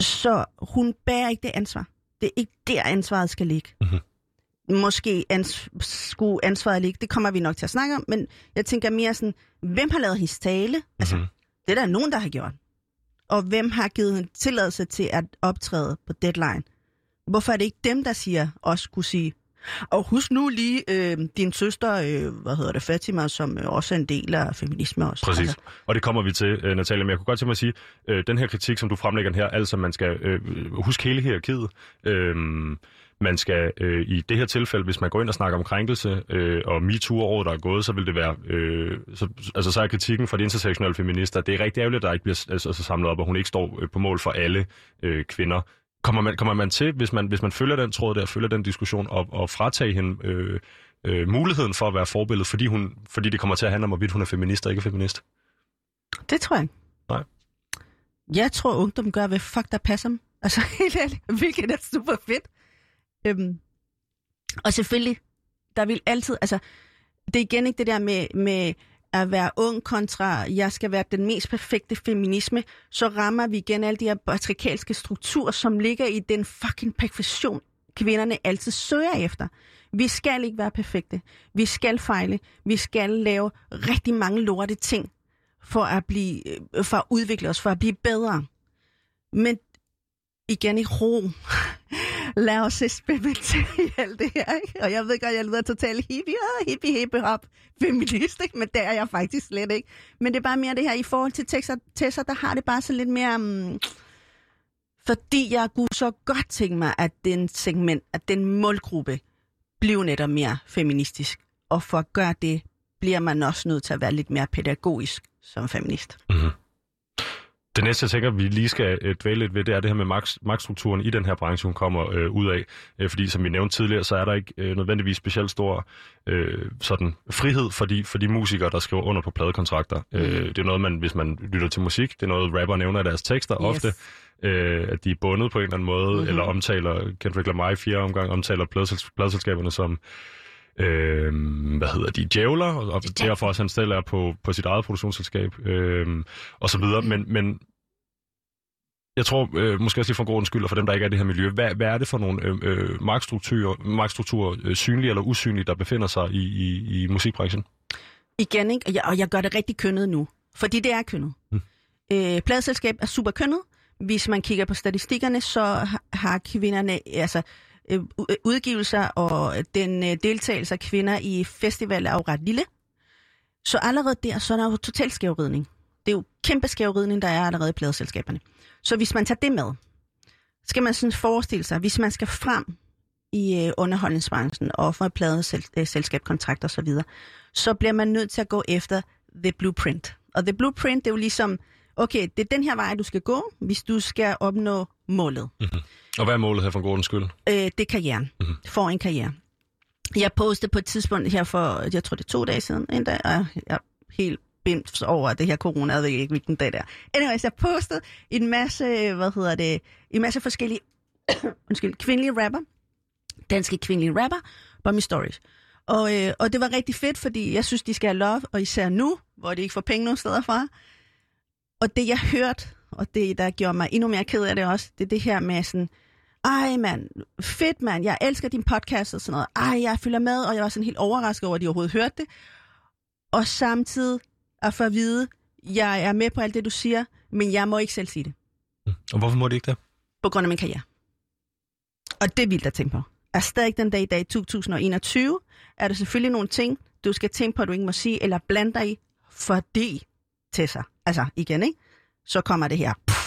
Så hun bærer ikke det ansvar. Det er ikke der, ansvaret skal ligge. Mhm. Måske ans- skulle ansvaret ligge. Det kommer vi nok til at snakke om. Men jeg tænker mere sådan, hvem har lavet hendes tale? Altså, Mhm. det er der nogen, der har gjort. Og hvem har givet hende tilladelse til at optræde på deadline? Hvorfor er det ikke dem, der siger, også skulle sige, og husk nu lige øh, din søster, øh, hvad hedder det, Fatima, som øh, også er en del af feminisme også. Præcis. Altså, Og det kommer vi til, øh, Natalia. Men jeg kunne godt tænke mig at sige, øh, den her kritik, som du fremlægger her, altså man skal øh, huske hele hierarkiet. Øh, man skal øh, i det her tilfælde, hvis man går ind og snakker om krænkelse øh, og MeToo-året, der er gået, så vil det være, øh, så, altså så er kritikken fra de intersektionelle feminister, det er rigtig ærgerligt, at der ikke bliver altså, samlet op, og hun ikke står øh, på mål for alle øh, kvinder. Kommer man, kommer man til, hvis man, hvis man følger den tråd der, følger den diskussion, og, og fratage hende øh, øh, muligheden for at være forbillede, fordi, hun, fordi det kommer til at handle om, hvorvidt hun er feminist og ikke feminist? det tror jeg. Nej. Jeg tror, ungdom gør, hvad fuck der passer dem. Altså *laughs* helt ærligt, hvilket er super fedt. Øhm, og selvfølgelig, der vil altid, altså, det er igen ikke det der med, med at være ung kontra, jeg skal være den mest perfekte feminisme, så rammer vi igen alle de her patriarkalske strukturer, som ligger i den fucking perfektion, kvinderne altid søger efter. Vi skal ikke være perfekte. Vi skal fejle. Vi skal lave rigtig mange lorte ting for at, blive, øh, for at udvikle os, for at blive bedre. Men igen i ro. *laughs* Lad os eksperimentere i *laughs* alt det her. Ikke? Og jeg ved godt, jeg lyder totalt hippie, ah, hippie, hippie, hop, feminist, ikke? men det er jeg faktisk slet ikke. Men det er bare mere det her, i forhold til Tessa, Tessa der har det bare så lidt mere... Um, fordi jeg kunne så godt tænke mig, at den segment, at den målgruppe bliver netop mere feministisk. Og for at gøre det, bliver man også nødt til at være lidt mere pædagogisk, som feminist. Mm-hmm. Det næste, jeg tænker, vi lige skal øh, dvæle lidt ved, det er det her med magt, magtstrukturen i den her branche, hun kommer øh, ud af. Øh, fordi som vi nævnte tidligere, så er der ikke øh, nødvendigvis specielt stor øh, sådan frihed for de, for de musikere, der skriver under på pladekontrakter. Mm. Øh, det er noget, man, hvis man lytter til musik, det er noget, rapper nævner i deres tekster yes. ofte, øh, at de er bundet på en eller anden måde, mm-hmm. eller omtaler, Kendrick Lamar i fire omgang, omtaler pladselskaberne som øh, hvad hedder de, djævler, og det derfor også han selv er på, på sit eget produktionsselskab, øh, og så videre. Men, men jeg tror, øh, måske også lige for grund skyld, og for dem, der ikke er i det her miljø, hvad, hvad er det for nogle øh, øh magtstrukturer, magtstrukturer øh, synlige eller usynlige, der befinder sig i, i, i musikbranchen? Igen, ikke? Og jeg, og jeg gør det rigtig kønnet nu, fordi det er kønnet. Hmm. Øh, pladselskab er super kønnet. Hvis man kigger på statistikkerne, så har kvinderne, altså Øh, øh, udgivelser og øh, den øh, deltagelse af kvinder i festival er jo ret lille. Så allerede der, så er der jo total skævridning. Det er jo kæmpe skævridning, der er allerede i pladeselskaberne. Så hvis man tager det med, skal man sådan forestille sig, hvis man skal frem i øh, underholdningsbranchen og få pladeselskabkontrakt og så videre, så bliver man nødt til at gå efter the blueprint. Og the blueprint, det er jo ligesom, okay, det er den her vej, du skal gå, hvis du skal opnå målet. Mm-hmm. Og hvad er målet her for Gordons skyld? Øh, det er karrieren. Mm-hmm. For en karriere. Jeg postede på et tidspunkt her for, jeg tror det er to dage siden, en dag, og jeg er helt bindt over det her corona, jeg ved ikke hvilken dag det er. Anyways, jeg postede en masse, hvad hedder det, en masse forskellige, *coughs* undskyld, kvindelige rapper, danske kvindelige rapper, på min stories. Og, øh, og det var rigtig fedt, fordi jeg synes, de skal have love, og især nu, hvor de ikke får penge nogen steder fra. Og det, jeg hørte, og det, der gjorde mig endnu mere ked af det også, det er det her med sådan, ej mand, fedt mand, jeg elsker din podcast og sådan noget. Ej, jeg følger med, og jeg var sådan helt overrasket over, at de overhovedet hørte det. Og samtidig at få at vide, jeg er med på alt det, du siger, men jeg må ikke selv sige det. Mm. Og hvorfor må det ikke det? På grund af min karriere. Og det er vildt at tænke på. Er stadig den dag i dag, 2021, er der selvfølgelig nogle ting, du skal tænke på, at du ikke må sige, eller blande dig i, fordi til sig. Altså igen, ikke? Så kommer det her pff,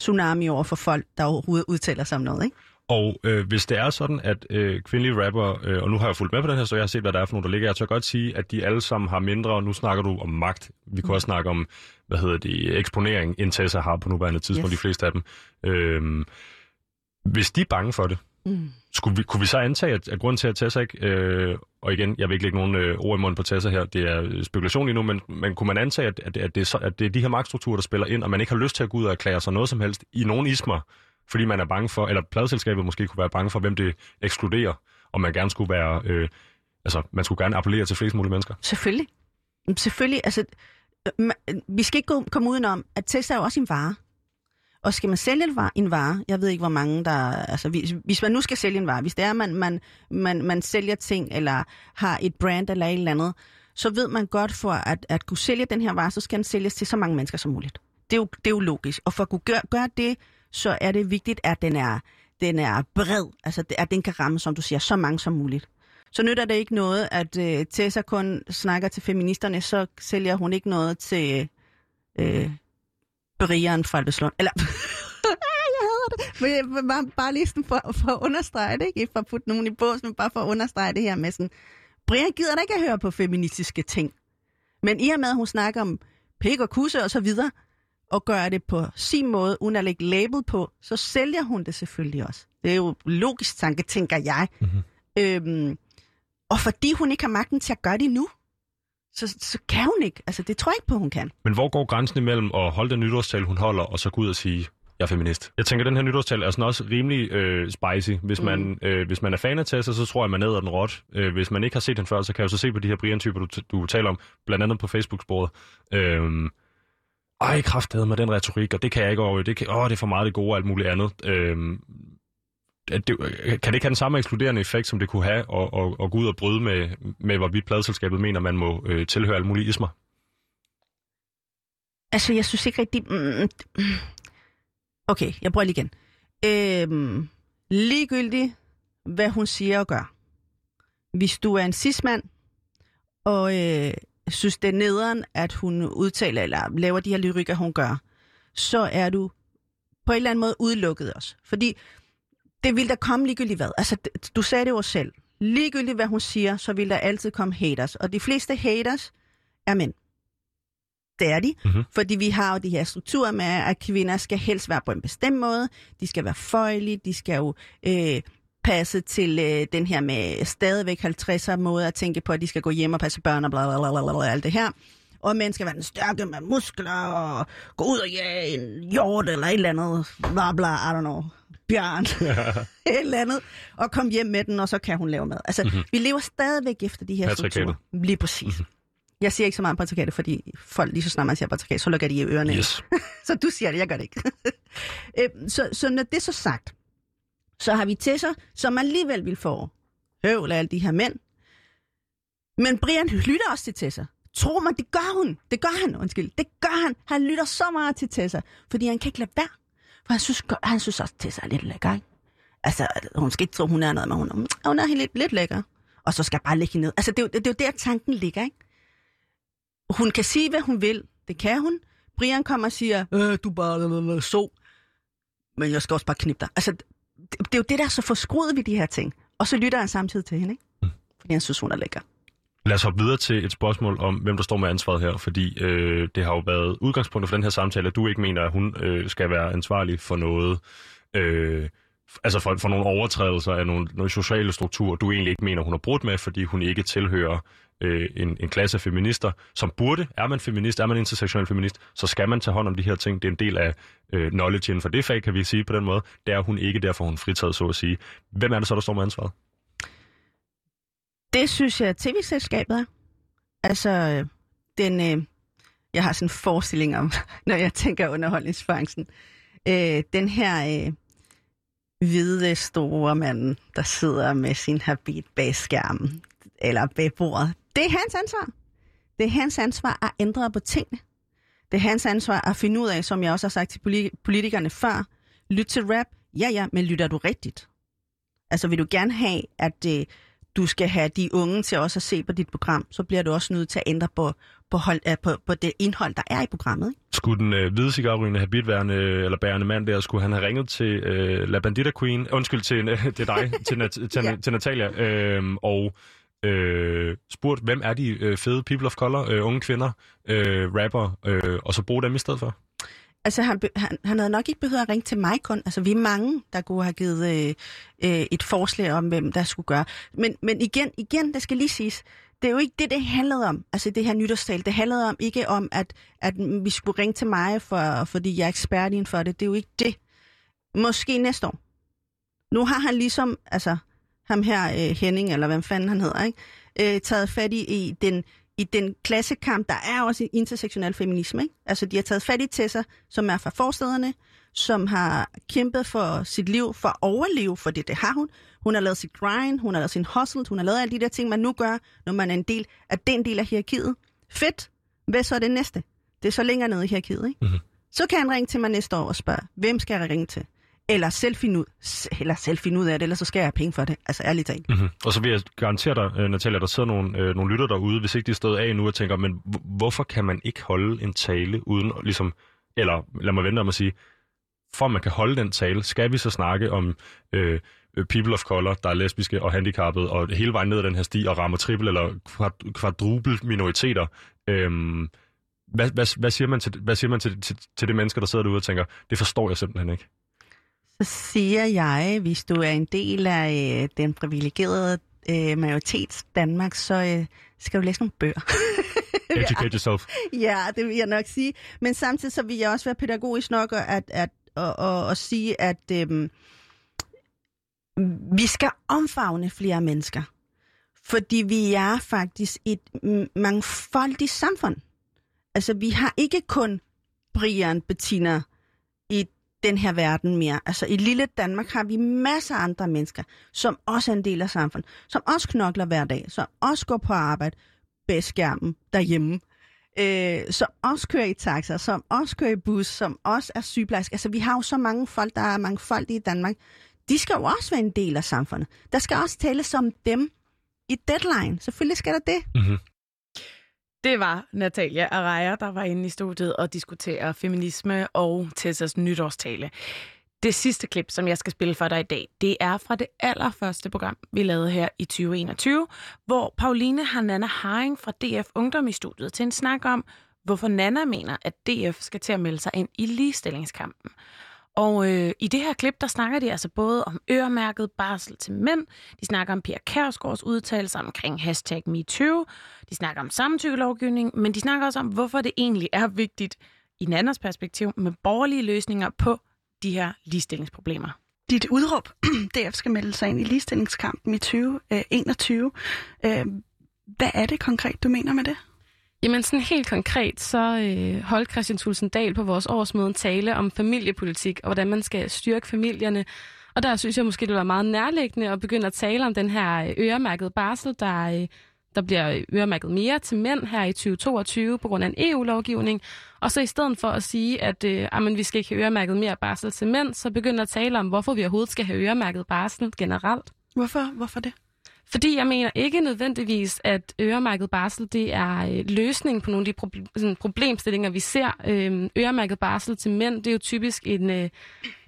tsunami over for folk, der overhovedet udtaler sig om noget, ikke? Og øh, hvis det er sådan, at øh, kvindelige rapper, øh, og nu har jeg fulgt med på den her, så jeg har set, hvad der er for nogle, der ligger, jeg tør godt sige, at de alle sammen har mindre, og nu snakker du om magt. Vi kunne mm. også snakke om, hvad hedder det, eksponering, end Tessa har på nuværende tidspunkt, yes. de fleste af dem. Øh, hvis de er bange for det, Mm. Skulle vi, kunne vi så antage, at, at grunden til, at Tessa ikke, øh, og igen, jeg vil ikke lægge nogen øh, ord i munden på Tessa her, det er øh, spekulation lige nu, men, men kunne man antage, at, at, at, det er så, at det er de her magtstrukturer, der spiller ind, og man ikke har lyst til at gå ud og erklære sig noget som helst i nogen ismer, fordi man er bange for, eller pladselskabet måske kunne være bange for, hvem det ekskluderer, og man gerne skulle være, øh, altså man skulle gerne appellere til flest mulige mennesker. Selvfølgelig. Selvfølgelig, altså, øh, man, vi skal ikke komme udenom, at Tessa er jo også en vare. Og skal man sælge en vare, jeg ved ikke, hvor mange der... Altså, hvis, hvis man nu skal sælge en vare, hvis det er, man, man, man, man sælger ting, eller har et brand eller et eller andet, så ved man godt, for at, at kunne sælge den her vare, så skal den sælges til så mange mennesker som muligt. Det er jo, det er jo logisk. Og for at kunne gøre, gøre det, så er det vigtigt, at den er, den er bred. Altså, at den kan ramme, som du siger, så mange som muligt. Så nytter det ikke noget, at øh, Tessa kun snakker til feministerne, så sælger hun ikke noget til øh, Brian fra Albeslund. Eller, *laughs* jeg hader det. Men bare, bare lige sådan for, for at understrege det, ikke for at putte nogen i bås, men bare for at understrege det her med sådan, Brian gider da ikke at høre på feministiske ting. Men i og med, at hun snakker om pik og kusse og så videre, og gør det på sin måde, uden at lægge label på, så sælger hun det selvfølgelig også. Det er jo logisk tanke, tænker jeg. Mm-hmm. Øhm, og fordi hun ikke har magten til at gøre det nu, så, så kan hun ikke. Altså, det tror jeg ikke på, hun kan. Men hvor går grænsen imellem at holde den nytårstal, hun holder, og så gå ud og sige, jeg er feminist. Jeg tænker, at den her nytårstal er sådan også rimelig øh, spicy. Hvis, mm. man, øh, hvis man er fan af Tessa, så tror jeg, man ned den råt. Øh, hvis man ikke har set den før, så kan jeg jo så se på de her Brian-typer, du, du taler om, blandt andet på Facebook-sporet. Øh, ej, kraftedeme med den retorik, og det kan jeg ikke over. Det, kan, åh, det er for meget det gode og alt muligt andet. Øh, at det, øh, kan det ikke have den samme ekskluderende effekt, som det kunne have, at, at, at gå ud og bryde med, med hvorvidt pladselskabet mener, man må øh, tilhøre alle mulige ismer? Altså, jeg synes ikke rigtig... Mm, mm, mm, okay, jeg prøver lige igen. Øhm, ligegyldigt, hvad hun siger og gør. Hvis du er en cismand, og øh, synes, det er nederen, at hun udtaler eller laver de her lyrikker, hun gør, så er du på en eller anden måde udelukket også. Fordi det vil der komme ligegyldigt hvad. Altså, du sagde det jo selv. Ligegyldigt hvad hun siger, så vil der altid komme haters. Og de fleste haters er mænd. Det er de, Mhm. mm-hmm. fordi vi har jo de her strukturer med, at kvinder skal helst være på en bestemt måde. De skal være føjelige, de skal jo øh, passe til øh, den her med stadigvæk 50'er måde at tænke på, at de skal gå hjem og passe børn og bla bla bla bla, bla alt det her. Og mænd skal være den stærke med muskler og gå ud og jage en hjort eller et eller andet, bla bla, I don't know, bjørn, *laughs* *laughs* et eller andet, og komme hjem med den, og så kan hun lave mad. Altså, mm-hmm. vi lever stadigvæk efter de her strukturer. Lige præcis. Mm-hmm. Jeg siger ikke så meget om patriarkatet, fordi folk, lige så snart man siger patriarkat, så lukker de i ørerne. Yes. *laughs* Så du siger det, jeg gør det ikke. Øhm, så, så når det er så sagt, så har vi Tessa, som alligevel vil få høvl af alle de her mænd. Men Brian lytter også til Tessa. Tro mig, det gør hun. Det gør han, undskyld. Det gør han. Han lytter så meget til Tessa, fordi han kan ikke lade være. For han synes, han synes også, Tessa er lidt lækker, ikke? Altså, hun skal ikke tro, hun er noget, men hun, er- hun er helt lidt, lidt lækker. Og så skal jeg bare lægge hende ned. Altså, det er, jo, det er jo der, tanken ligger, ikke? Hun kan sige, hvad hun vil. Det kan hun. Brian kommer og siger, øh, du bare så. Men jeg skal også bare knippe dig. Altså, det, det er jo det, der er så forskruet ved de her ting. Og så lytter han samtidig til hende, ikke? Fordi han synes, hun er lækker. Lad os hoppe videre til et spørgsmål om, hvem der står med ansvaret her, fordi øh, det har jo været udgangspunktet for den her samtale, at du ikke mener, at hun øh, skal være ansvarlig for noget, øh, altså for, for nogle overtrædelser af nogle, nogle sociale strukturer, du egentlig ikke mener, hun har brudt med, fordi hun ikke tilhører øh, en, en klasse af feminister, som burde, er man feminist, er man intersektionel feminist, så skal man tage hånd om de her ting. Det er en del af øh, knowledge inden for det fag, kan vi sige på den måde. Det er hun ikke, derfor hun fritaget, så at sige. Hvem er det så, der står med ansvaret? Det synes jeg, tv-selskabet er. Altså, den, øh, jeg har sådan en forestilling om, *laughs* når jeg tænker underholdningsbranchen. Øh, den her øh, hvide store mand, der sidder med sin habit bag skærmen, eller bag bordet. Det er hans ansvar. Det er hans ansvar at ændre på tingene. Det er hans ansvar at finde ud af, som jeg også har sagt til politikerne før, lyt til rap. Ja, ja, men lytter du rigtigt? Altså vil du gerne have, at øh, du skal have de unge til også at se på dit program, så bliver du også nødt til at ændre på, på, hold, øh, på, på det indhold, der er i programmet. Ikke? Skulle den øh, hvide cigarrygende habitværende eller bærende mand der, skulle han have ringet til øh, La Bandita Queen, undskyld, til, øh, *laughs* til dig, til, Nat, til, ja. til Natalia, øh, og øh, spurgt, hvem er de øh, fede people of color, øh, unge kvinder, øh, rapper, øh, og så bruge dem i stedet for? Altså, han, han, han havde nok ikke behøvet at ringe til mig kun. Altså, vi er mange, der kunne have givet øh, øh, et forslag om, hvem der skulle gøre. Men, men igen, igen, det skal lige siges, det er jo ikke det, det handlede om. Altså, det her nytårstal, det handlede om ikke om, at, at vi skulle ringe til mig, for, fordi jeg er ekspert inden for det. Det er jo ikke det. Måske næste år. Nu har han ligesom, altså, ham her, øh, Henning, eller hvad fanden han hedder, ikke? Øh, taget fat i, i den i den klassekamp, der er også intersektionel feminisme. Ikke? Altså, de har taget fat i Tessa, som er fra forstederne, som har kæmpet for sit liv, for at overleve, for det, det har hun. Hun har lavet sit grind, hun har lavet sin hustle, hun har lavet alle de der ting, man nu gør, når man er en del af den del af hierarkiet. Fedt. Hvad så er det næste? Det er så længere nede i hierarkiet, ikke? Mhm. Så kan han ringe til mig næste år og spørge, hvem skal jeg ringe til? Eller selv finde ud, eller selv finde ud af det, eller så skal jeg have penge for det. Altså ærligt talt. Mm-hmm. Og så vil jeg garantere dig, øh, Natalia, der sidder nogle, øh, nogle lytter derude, hvis ikke de er stået af nu og tænker, men hvorfor kan man ikke holde en tale uden ligesom, eller lad mig vente om at sige, for at man kan holde den tale, skal vi så snakke om øh, øh people of color, der er lesbiske og handicappede, og hele vejen ned ad den her sti og rammer triple eller kvart- kvadruple minoriteter. Øhm, hvad, hvad, hvad siger man, til, hvad siger man til, til, til de mennesker, der sidder derude og tænker, det forstår jeg simpelthen ikke? Så siger jeg, hvis du er en del af øh, den privilegerede øh, majoritets Danmark, så øh, skal du læse nogle bøger. *laughs* Educate yourself. ja, det vil jeg nok sige. Men samtidig så vil jeg også være pædagogisk nok at, at, at, at, at, at sige, at øh, vi skal omfavne flere mennesker. Fordi vi er faktisk et mangfoldigt samfund. Altså, vi har ikke kun Brian, Bettina den her verden mere. Altså i lille Danmark har vi masser af andre mennesker, som også er en del af samfundet, som også knokler hver dag, som også går på arbejde bag skærmen derhjemme, øh, som også kører i taxa, som også kører i bus, som også er sygeplejerske. Altså vi har jo så mange folk, der er mangfoldige i Danmark. De skal jo også være en del af samfundet. Der skal også tales om dem i deadline. Selvfølgelig skal der det. Mm-hmm. Det var Natalia Araya, der var inde i studiet og diskutere feminisme og Tessas nytårstale. Det sidste klip, som jeg skal spille for dig i dag, det er fra det allerførste program, vi lavede her i 2021, hvor Pauline har Nana Haring fra DF Ungdom i studiet til en snak om, hvorfor Nana mener, at DF skal til at melde sig ind i ligestillingskampen. Og øh, i det her klip, der snakker de altså både om øremærket barsel til mænd, de snakker om Pia Kærsgaards udtalelser omkring hashtag MeToo, de snakker om samtykkelovgivning, men de snakker også om, hvorfor det egentlig er vigtigt i Nannas perspektiv med borgerlige løsninger på de her ligestillingsproblemer. Dit udråb, *clears throat* DF skal melde sig ind i ligestillingskampen øh, i 2021. Øh, hvad er det konkret, du mener med det? Jamen sådan helt konkret, så øh, holdt Christian Thulsen Dahl på vores årsmøde en tale om familiepolitik, og hvordan man skal styrke familierne. Og der synes jeg måske, det var meget nærliggende at begynde at tale om den her øh, øremærkede barsel, der, øh, der bliver øh, øremærket mere til mænd her i 2022 på grund af en EU-lovgivning. Og så i stedet for at sige, at øh, ah, jamen, vi skal ikke have øremærket mere barsel til mænd, så begynder at tale om, hvorfor vi overhovedet skal have øremærket barsel generelt. Hvorfor, hvorfor det? Fordi jeg mener ikke nødvendigvis, at øremærket barsel det er øh, løsningen på nogle af de proble- sådan problemstillinger, vi ser. Øh, øremærket barsel til mænd, det er jo typisk en, øh,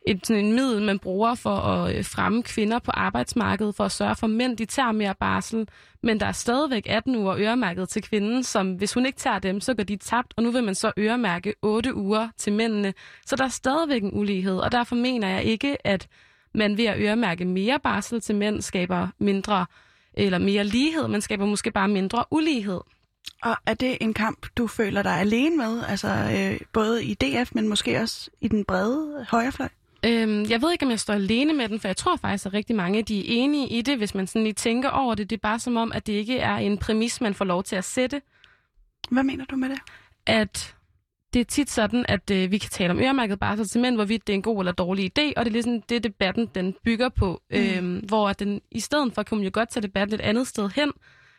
et, sådan en middel, man bruger for at øh, fremme kvinder på arbejdsmarkedet, for at sørge for, at mænd de tager mere barsel. Men der er stadigvæk 18 uger øremærket til kvinden, som hvis hun ikke tager dem, så går de tabt, og nu vil man så øremærke 8 uger til mændene. Så der er stadigvæk en ulighed, og derfor mener jeg ikke, at man ved at øremærke mere barsel til mænd skaber mindre eller mere lighed, man skaber måske bare mindre ulighed. Og er det en kamp, du føler dig alene med, altså øh, både i DF, men måske også i den brede højrefløj? Øhm, jeg ved ikke, om jeg står alene med den, for jeg tror faktisk, at rigtig mange de er enige i det, hvis man sådan lige tænker over det. Det er bare som om, at det ikke er en præmis, man får lov til at sætte. Hvad mener du med det? At det er tit sådan, at øh, vi kan tale om øremærket barsel til mænd, hvorvidt det er en god eller dårlig idé, og det er ligesom det, debatten den bygger på. Mm. Øhm, hvor den, i stedet for kunne man jo godt tage debatten et andet sted hen,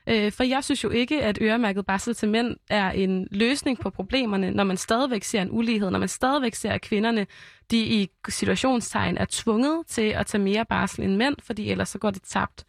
øh, for jeg synes jo ikke, at øremærket barsel til mænd er en løsning på problemerne, når man stadigvæk ser en ulighed, når man stadigvæk ser, at kvinderne de i situationstegn er tvunget til at tage mere barsel end mænd, fordi ellers så går det tabt.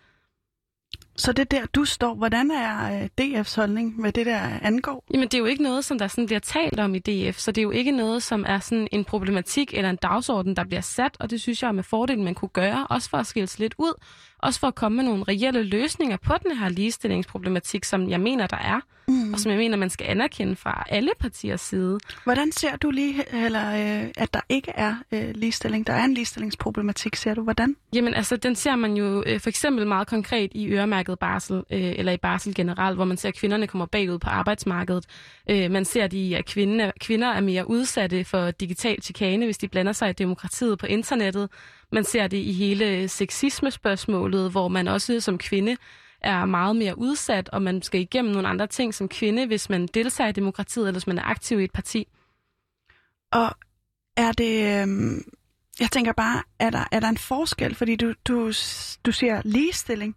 Så det der, du står, hvordan er øh, DF's holdning med det der angår? Jamen det er jo ikke noget, som der sådan bliver talt om i DF, så det er jo ikke noget, som er sådan en problematik eller en dagsorden, der bliver sat, og det synes jeg er med fordel, man kunne gøre, også for at skille lidt ud, også for at komme med nogle reelle løsninger på den her ligestillingsproblematik, som jeg mener, der er, mm. og som jeg mener, man skal anerkende fra alle partiers side. Hvordan ser du lige, eller, øh, at der ikke er øh, ligestilling? Der er en ligestillingsproblematik, ser du. Hvordan? Jamen altså, den ser man jo øh, for eksempel meget konkret i øremærket barsel, øh, eller i barsel generelt, hvor man ser, at kvinderne kommer bagud på arbejdsmarkedet. Øh, man ser, de, at kvinder, kvinder er mere udsatte for digital chikane, hvis de blander sig i demokratiet på internettet. Man ser det i hele sexismespørgsmålet, hvor man også som kvinde er meget mere udsat, og man skal igennem nogle andre ting som kvinde, hvis man deltager i demokratiet, eller hvis man er aktiv i et parti. Og er det... Øh, jeg tænker bare, er der, er der en forskel? Fordi du, du, du siger ligestilling.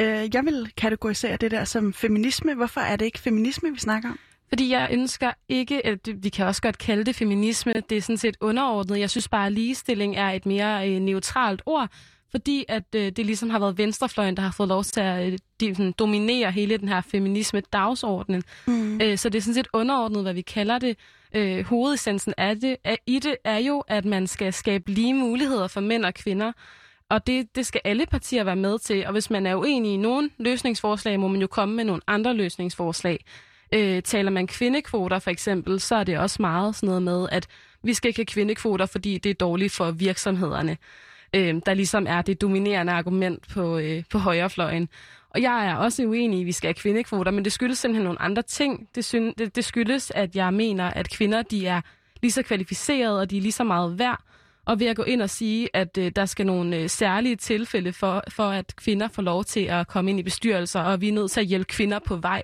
Øh, jeg vil kategorisere det der som feminisme. Hvorfor er det ikke feminisme, vi snakker om? Fordi jeg ønsker ikke, at vi kan også godt kalde det feminisme, det er sådan set underordnet. Jeg synes bare, at ligestilling er et mere øh, neutralt ord, fordi at øh, det ligesom har været venstrefløjen, der har fået lov til at øh, de, sådan, dominere hele den her feminisme-dagsordenen. Mm. Øh, så det er sådan set underordnet, hvad vi kalder det. Øh, hovedessensen af det, af, i det er jo, at man skal skabe lige muligheder for mænd og kvinder. Og det, det skal alle partier være med til. Og hvis man er uenig i nogle løsningsforslag, må man jo komme med nogle andre løsningsforslag. Øh, taler man kvindekvoter for eksempel, så er det også meget sådan noget med, at vi skal ikke have kvindekvoter, fordi det er dårligt for virksomhederne. Øh, der ligesom er det dominerende argument på, øh, på højrefløjen. Og jeg er også uenig i, at vi skal have kvindekvoter, men det skyldes simpelthen nogle andre ting. Det, synes, det, det skyldes, at jeg mener, at kvinder de er lige så kvalificerede, og de er lige så meget værd. Og ved at gå ind og sige, at øh, der skal nogle øh, særlige tilfælde for, for, at kvinder får lov til at komme ind i bestyrelser, og vi er nødt til at hjælpe kvinder på vej.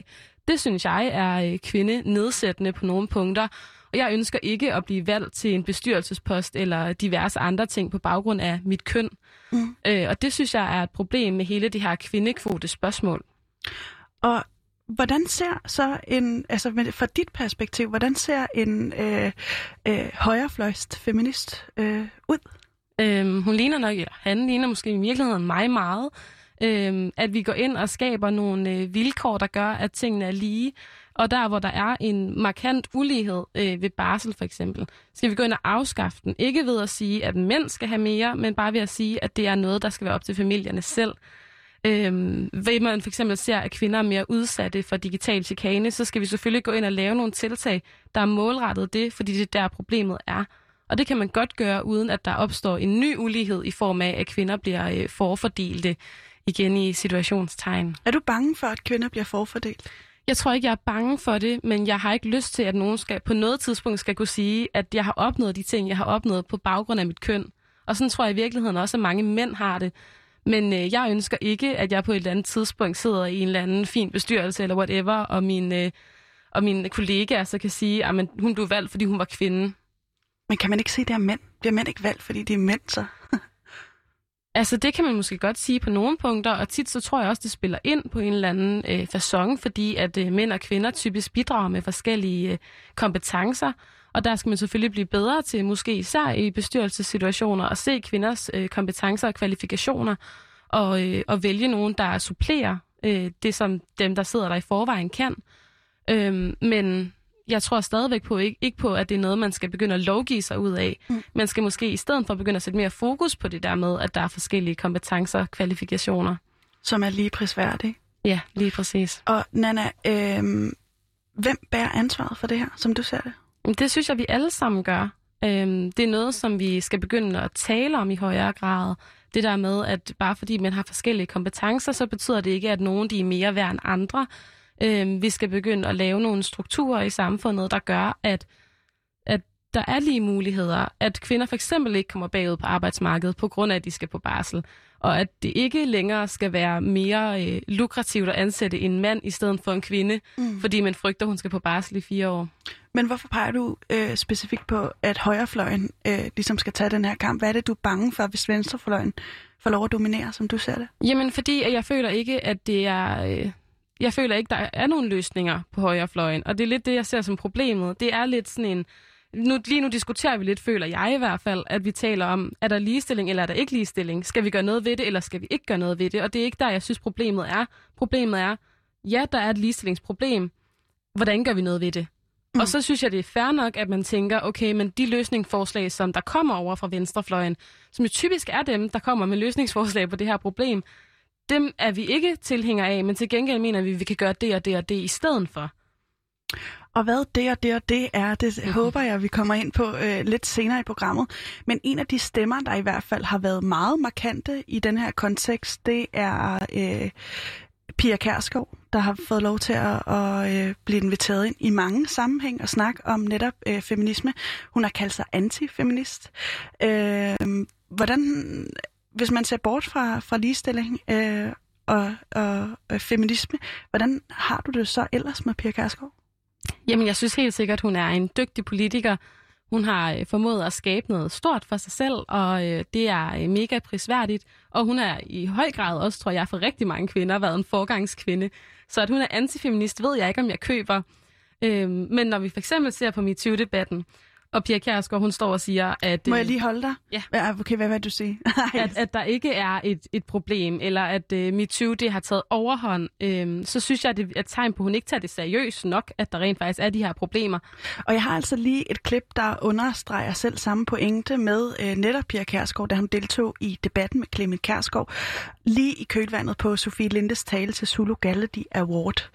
Det synes jeg er øh, kvinde nedsættende på nogle punkter. Og jeg ønsker ikke at blive valgt til en bestyrelsespost eller diverse andre ting på baggrund af mit køn. Mm. Øh, og det synes jeg er et problem med hele det her kvindekvote spørgsmål. Og hvordan ser så en, altså fra dit perspektiv, hvordan ser en øh, øh, højrefløjst feminist øh, ud? Øhm, hun ligner nok, eller han ligner måske i virkeligheden mig meget. Øhm, at vi går ind og skaber nogle øh, vilkår, der gør, at tingene er lige. Og der, hvor der er en markant ulighed øh, ved barsel for eksempel, skal vi gå ind og afskaffe den. Ikke ved at sige, at mænd skal have mere, men bare ved at sige, at det er noget, der skal være op til familierne selv. Øhm, ved man for eksempel ser, at kvinder er mere udsatte for digital chikane, så skal vi selvfølgelig gå ind og lave nogle tiltag, der er målrettet det, fordi det er der problemet er. Og det kan man godt gøre, uden at der opstår en ny ulighed i form af, at kvinder bliver øh, forfordelte igen i situationstegn. Er du bange for, at kvinder bliver forfordelt? Jeg tror ikke, jeg er bange for det, men jeg har ikke lyst til, at nogen skal, på noget tidspunkt skal kunne sige, at jeg har opnået de ting, jeg har opnået på baggrund af mit køn. Og sådan tror jeg i virkeligheden også, at mange mænd har det. Men øh, jeg ønsker ikke, at jeg på et eller andet tidspunkt sidder i en eller anden fin bestyrelse eller whatever, og mine, øh, og mine kollegaer så kan sige, at hun blev valgt, fordi hun var kvinde. Men kan man ikke se, at det er mænd? Bliver mænd ikke valgt, fordi de er mænd så? Altså, det kan man måske godt sige på nogle punkter, og tit så tror jeg også, det spiller ind på en eller anden øh, façon, fordi at øh, mænd og kvinder typisk bidrager med forskellige øh, kompetencer, og der skal man selvfølgelig blive bedre til, måske især i bestyrelsessituationer, at se kvinders øh, kompetencer og kvalifikationer, og, øh, og vælge nogen, der supplerer øh, det, som dem, der sidder der i forvejen, kan. Øhm, men jeg tror stadigvæk på, ikke, ikke på, at det er noget, man skal begynde at lovgive sig ud af. Mm. Man skal måske i stedet for begynde at sætte mere fokus på det der med, at der er forskellige kompetencer og kvalifikationer. Som er lige prisværdige. Ja, lige præcis. Og Nana, øh, hvem bærer ansvaret for det her, som du ser det? Det synes jeg, vi alle sammen gør. Øhm, det er noget, som vi skal begynde at tale om i højere grad. Det der med, at bare fordi man har forskellige kompetencer, så betyder det ikke, at nogen de er mere værd end andre. Øhm, vi skal begynde at lave nogle strukturer i samfundet, der gør, at, at der er lige muligheder. At kvinder for eksempel ikke kommer bagud på arbejdsmarkedet på grund af, at de skal på barsel og at det ikke længere skal være mere øh, lukrativt at ansætte en mand i stedet for en kvinde, mm. fordi man frygter, hun skal på barsel i fire år. Men hvorfor peger du øh, specifikt på, at højrefløjen øh, ligesom skal tage den her kamp? Hvad er det, du er bange for, hvis venstrefløjen får lov at dominere, som du ser det? Jamen, fordi at jeg føler ikke, at det er... Øh, jeg føler ikke, der er nogen løsninger på højrefløjen, og det er lidt det, jeg ser som problemet. Det er lidt sådan en nu, lige nu diskuterer vi lidt, føler jeg i hvert fald, at vi taler om, er der ligestilling eller er der ikke ligestilling? Skal vi gøre noget ved det, eller skal vi ikke gøre noget ved det? Og det er ikke der, jeg synes, problemet er. Problemet er, ja, der er et ligestillingsproblem. Hvordan gør vi noget ved det? Mm. Og så synes jeg, det er fair nok, at man tænker, okay, men de løsningsforslag, som der kommer over fra venstrefløjen, som jo typisk er dem, der kommer med løsningsforslag på det her problem, dem er vi ikke tilhængere af, men til gengæld mener vi, at vi kan gøre det og det og det i stedet for. Og hvad det og det og det er, det mm-hmm. håber jeg, vi kommer ind på øh, lidt senere i programmet. Men en af de stemmer, der i hvert fald har været meget markante i den her kontekst, det er øh, Pia Kærskov, der har fået lov til at, at øh, blive inviteret ind i mange sammenhæng og snakke om netop øh, feminisme. Hun har kaldt sig antifeminist. Øh, hvordan, hvis man ser bort fra, fra ligestilling øh, og, og, og feminisme, hvordan har du det så ellers med Pia Kærsgaard? Jamen, jeg synes helt sikkert, hun er en dygtig politiker. Hun har øh, formået at skabe noget stort for sig selv, og øh, det er øh, mega prisværdigt. Og hun er i høj grad også, tror jeg, for rigtig mange kvinder været en forgangskvinde. Så at hun er antifeminist, ved jeg ikke, om jeg køber. Øh, men når vi for eksempel ser på MeToo-debatten, og Pia Kjærsgaard, hun står og siger, at... Må jeg øh, lige holde dig? Ja. Okay, hvad vil du sige? *laughs* at, at der ikke er et, et problem, eller at uh, MeToo det har taget overhånd, øhm, så synes jeg, at det er et tegn på, at hun ikke tager det seriøst nok, at der rent faktisk er de her problemer. Og jeg har altså lige et klip, der understreger selv samme pointe med uh, netop Pia Kjærsgaard, da hun deltog i debatten med Clement Kjærsgaard, lige i kølvandet på Sofie Lindes tale til Zulu Galladi Award.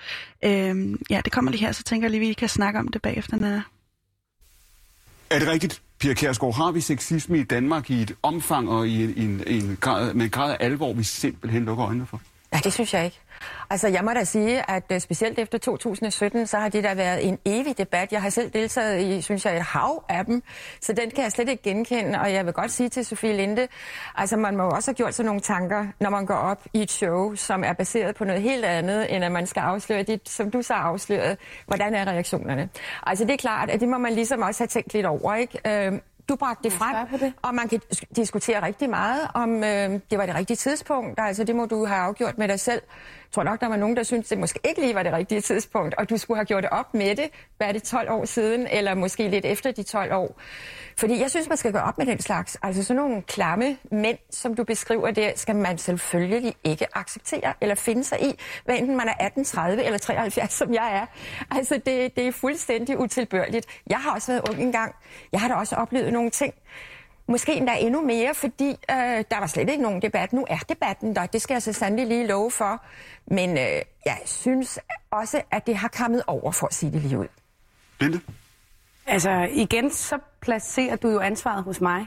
Øhm, ja, det kommer lige her, så tænker jeg lige, at vi kan snakke om det bagefter, Nana. Er det rigtigt, Pia Kærsgaard? har vi sexisme i Danmark i et omfang og i en, en, en grad, med en grad af alvor, vi simpelthen lukker øjnene for? Ja, det synes jeg ikke. Altså, jeg må da sige, at øh, specielt efter 2017, så har det der været en evig debat. Jeg har selv deltaget i, synes jeg, et hav af dem, så den kan jeg slet ikke genkende. Og jeg vil godt sige til Sofie Linde, altså man må også have gjort sig nogle tanker, når man går op i et show, som er baseret på noget helt andet, end at man skal afsløre det, som du så afsløret. Hvordan er reaktionerne? Altså, det er klart, at det må man ligesom også have tænkt lidt over, ikke? Øhm, du bragte det frem, det. og man kan diskutere rigtig meget, om øh, det var det rigtige tidspunkt. Altså, det må du have afgjort med dig selv. Tror nok, der var nogen, der syntes, det måske ikke lige var det rigtige tidspunkt, og du skulle have gjort det op med det. Hvad er det, 12 år siden, eller måske lidt efter de 12 år? Fordi jeg synes, man skal gøre op med den slags. Altså sådan nogle klamme mænd, som du beskriver der, skal man selvfølgelig ikke acceptere eller finde sig i, hvad enten man er 18, 30 eller 73, som jeg er. Altså det, det er fuldstændig utilbørligt. Jeg har også været ung engang. Jeg har da også oplevet nogle ting. Måske endda endnu mere, fordi øh, der var slet ikke nogen debat. Nu er debatten der, det skal jeg så sandelig lige love for. Men øh, jeg synes også, at det har kommet over, for at sige det lige ud. Bente? Altså, igen, så placerer du jo ansvaret hos mig.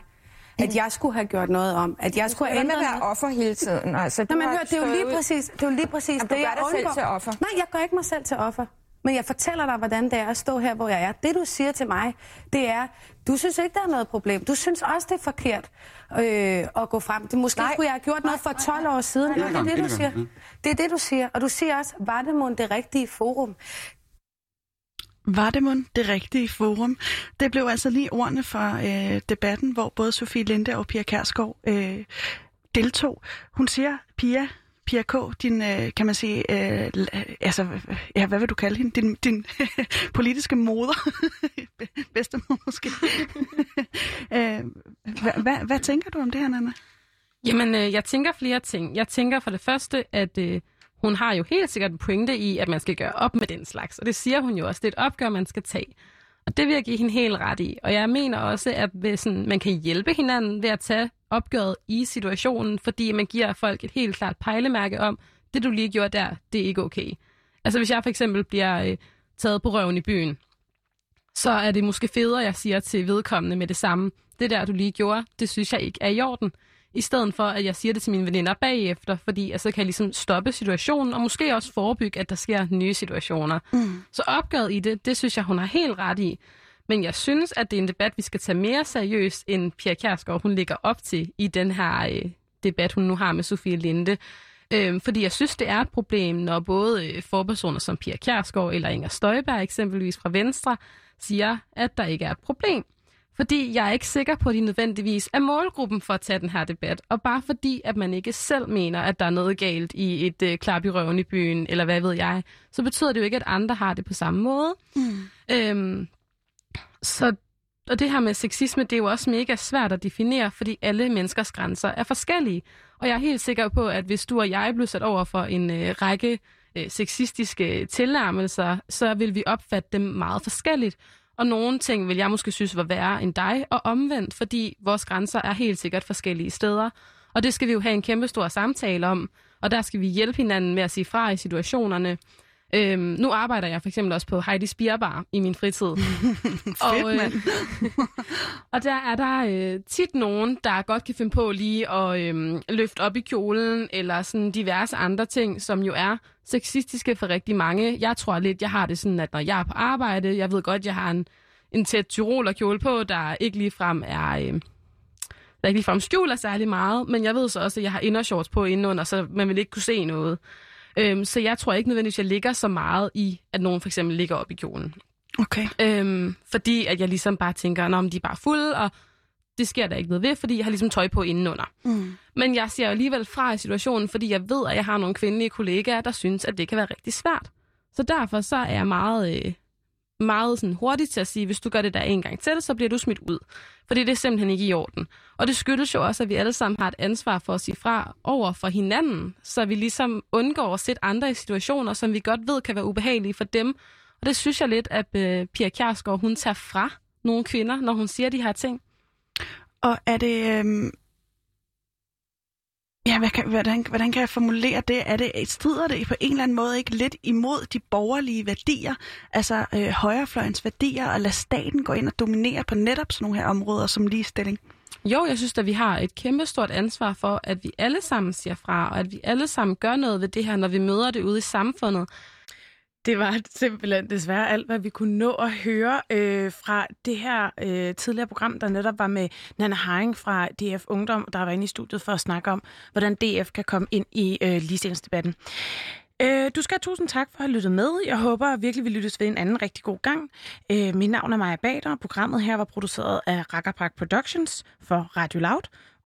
At jeg skulle have gjort noget om. At jeg skulle have ændret være offer hele tiden? Altså, Nå, men hør, det er jo lige præcis, det, er jo lige præcis Jamen, du det, gør jeg dig selv undgår. til offer. Nej, jeg gør ikke mig selv til offer. Men jeg fortæller dig, hvordan det er at stå her, hvor jeg er. Det, du siger til mig, det er, du synes ikke, der er noget problem. Du synes også, det er forkert øh, at gå frem. Det, måske Nej. nej. skulle jeg have gjort noget for 12 år siden. nej, det er nej, det, nej, du nej, siger. nej. Det er det, du siger. Og du siger også, var det mon det rigtige forum? Var det mon det rigtige forum? Det blev altså lige ordene for øh, debatten, hvor både Sofie Linde og Pia Kærsgaard øh, deltog. Hun siger, Pia, Pia K., din, øh, kan man sige, øh, altså, ja, hvad vil du kalde hende? Din, din *laughs* politiske moder. *laughs* Bedstemor måske. *laughs* øh, hvad, hvad, hvad tænker du om det her, Nana? Jamen, øh, jeg tænker flere ting. Jeg tænker for det første, at øh, hun har jo helt sikkert en pointe i, at man skal gøre op med den slags. Og det siger hun jo også. Det er et opgør, man skal tage. Og det vil jeg give hende helt ret i. Og jeg mener også, at hvis, sådan, man kan hjælpe hinanden ved at tage opgøret i situationen, fordi man giver folk et helt klart pejlemærke om, det du lige gjorde der, det er ikke okay. Altså hvis jeg for eksempel bliver øh, taget på røven i byen, så er det måske federe, jeg siger til vedkommende med det samme. Det der, du lige gjorde, det synes jeg ikke er i orden. I stedet for, at jeg siger det til mine veninder bagefter, fordi at så kan jeg ligesom stoppe situationen, og måske også forebygge, at der sker nye situationer. Mm. Så opgøret i det, det synes jeg, hun har helt ret i. Men jeg synes, at det er en debat, vi skal tage mere seriøst, end Pia Kjærsgaard, hun ligger op til i den her øh, debat, hun nu har med Sofie Linde. Øhm, fordi jeg synes, det er et problem, når både øh, forpersoner som Pia Kjærsgaard eller Inger Støjberg eksempelvis fra Venstre siger, at der ikke er et problem. Fordi jeg er ikke sikker på, at de nødvendigvis er målgruppen for at tage den her debat. Og bare fordi, at man ikke selv mener, at der er noget galt i et øh, klap i røven i byen, eller hvad ved jeg, så betyder det jo ikke, at andre har det på samme måde. Mm. Øhm, så og det her med sexisme, det er jo også mega svært at definere, fordi alle menneskers grænser er forskellige. Og jeg er helt sikker på, at hvis du og jeg blev sat over for en øh, række øh, sexistiske øh, tilnærmelser, så vil vi opfatte dem meget forskelligt. Og nogle ting vil jeg måske synes var værre end dig, og omvendt, fordi vores grænser er helt sikkert forskellige steder. Og det skal vi jo have en kæmpe stor samtale om, og der skal vi hjælpe hinanden med at sige fra i situationerne. Øhm, nu arbejder jeg for eksempel også på Heidi Spierbar i min fritid. *laughs* og, øh, *laughs* og der er der øh, tit nogen, der godt kan finde på lige at øh, løfte op i kjolen, eller sådan diverse andre ting, som jo er sexistiske for rigtig mange. Jeg tror lidt, jeg har det sådan, at når jeg er på arbejde, jeg ved godt, jeg har en, en tæt tyrolerkjole på, der ikke ligefrem er... Øh, der ikke ligefrem skjuler særlig meget, men jeg ved så også, at jeg har indershorts på indenunder, så man vil ikke kunne se noget. Øhm, så jeg tror ikke nødvendigvis, at jeg ligger så meget i, at nogen for eksempel ligger op i kjolen. Okay. Øhm, fordi at jeg ligesom bare tænker, om de er bare fulde, og det sker der ikke noget ved, fordi jeg har ligesom tøj på indenunder. Mm. Men jeg ser jo alligevel fra i situationen, fordi jeg ved, at jeg har nogle kvindelige kollegaer, der synes, at det kan være rigtig svært. Så derfor så er jeg meget, øh, meget sådan hurtigt til at sige, hvis du gør det der en gang til, så bliver du smidt ud. Fordi det er simpelthen ikke i orden. Og det skyldes jo også, at vi alle sammen har et ansvar for at sige fra over for hinanden, så vi ligesom undgår at sætte andre i situationer, som vi godt ved kan være ubehagelige for dem. Og det synes jeg lidt, at øh, Pia Kjærsgaard, hun tager fra nogle kvinder, når hun siger de her ting. Og er det... øh, Ja, hvad kan, hvordan, hvordan kan jeg formulere det? Er det? Strider det på en eller anden måde ikke lidt imod de borgerlige værdier, altså øh, højrefløjens værdier, og lade staten gå ind og dominere på netop sådan nogle her områder som ligestilling? Jo, jeg synes, at vi har et kæmpe stort ansvar for, at vi alle sammen siger fra, og at vi alle sammen gør noget ved det her, når vi møder det ude i samfundet. Det var *laughs* simpelthen desværre alt, hvad vi kunne nå at høre øh, fra det her øh, tidligere program, der netop var med Nana Haring fra DF Ungdom, der var inde i studiet for at snakke om, hvordan DF kan komme ind i øh, ligestillingsdebatten. Øh, du skal have tusind tak for at have lyttet med. Jeg håber virkelig, vi lyttes ved en anden rigtig god gang. Øh, mit navn er Maja Bader. og Programmet her var produceret af Rakkerpark Productions for Radio Loud.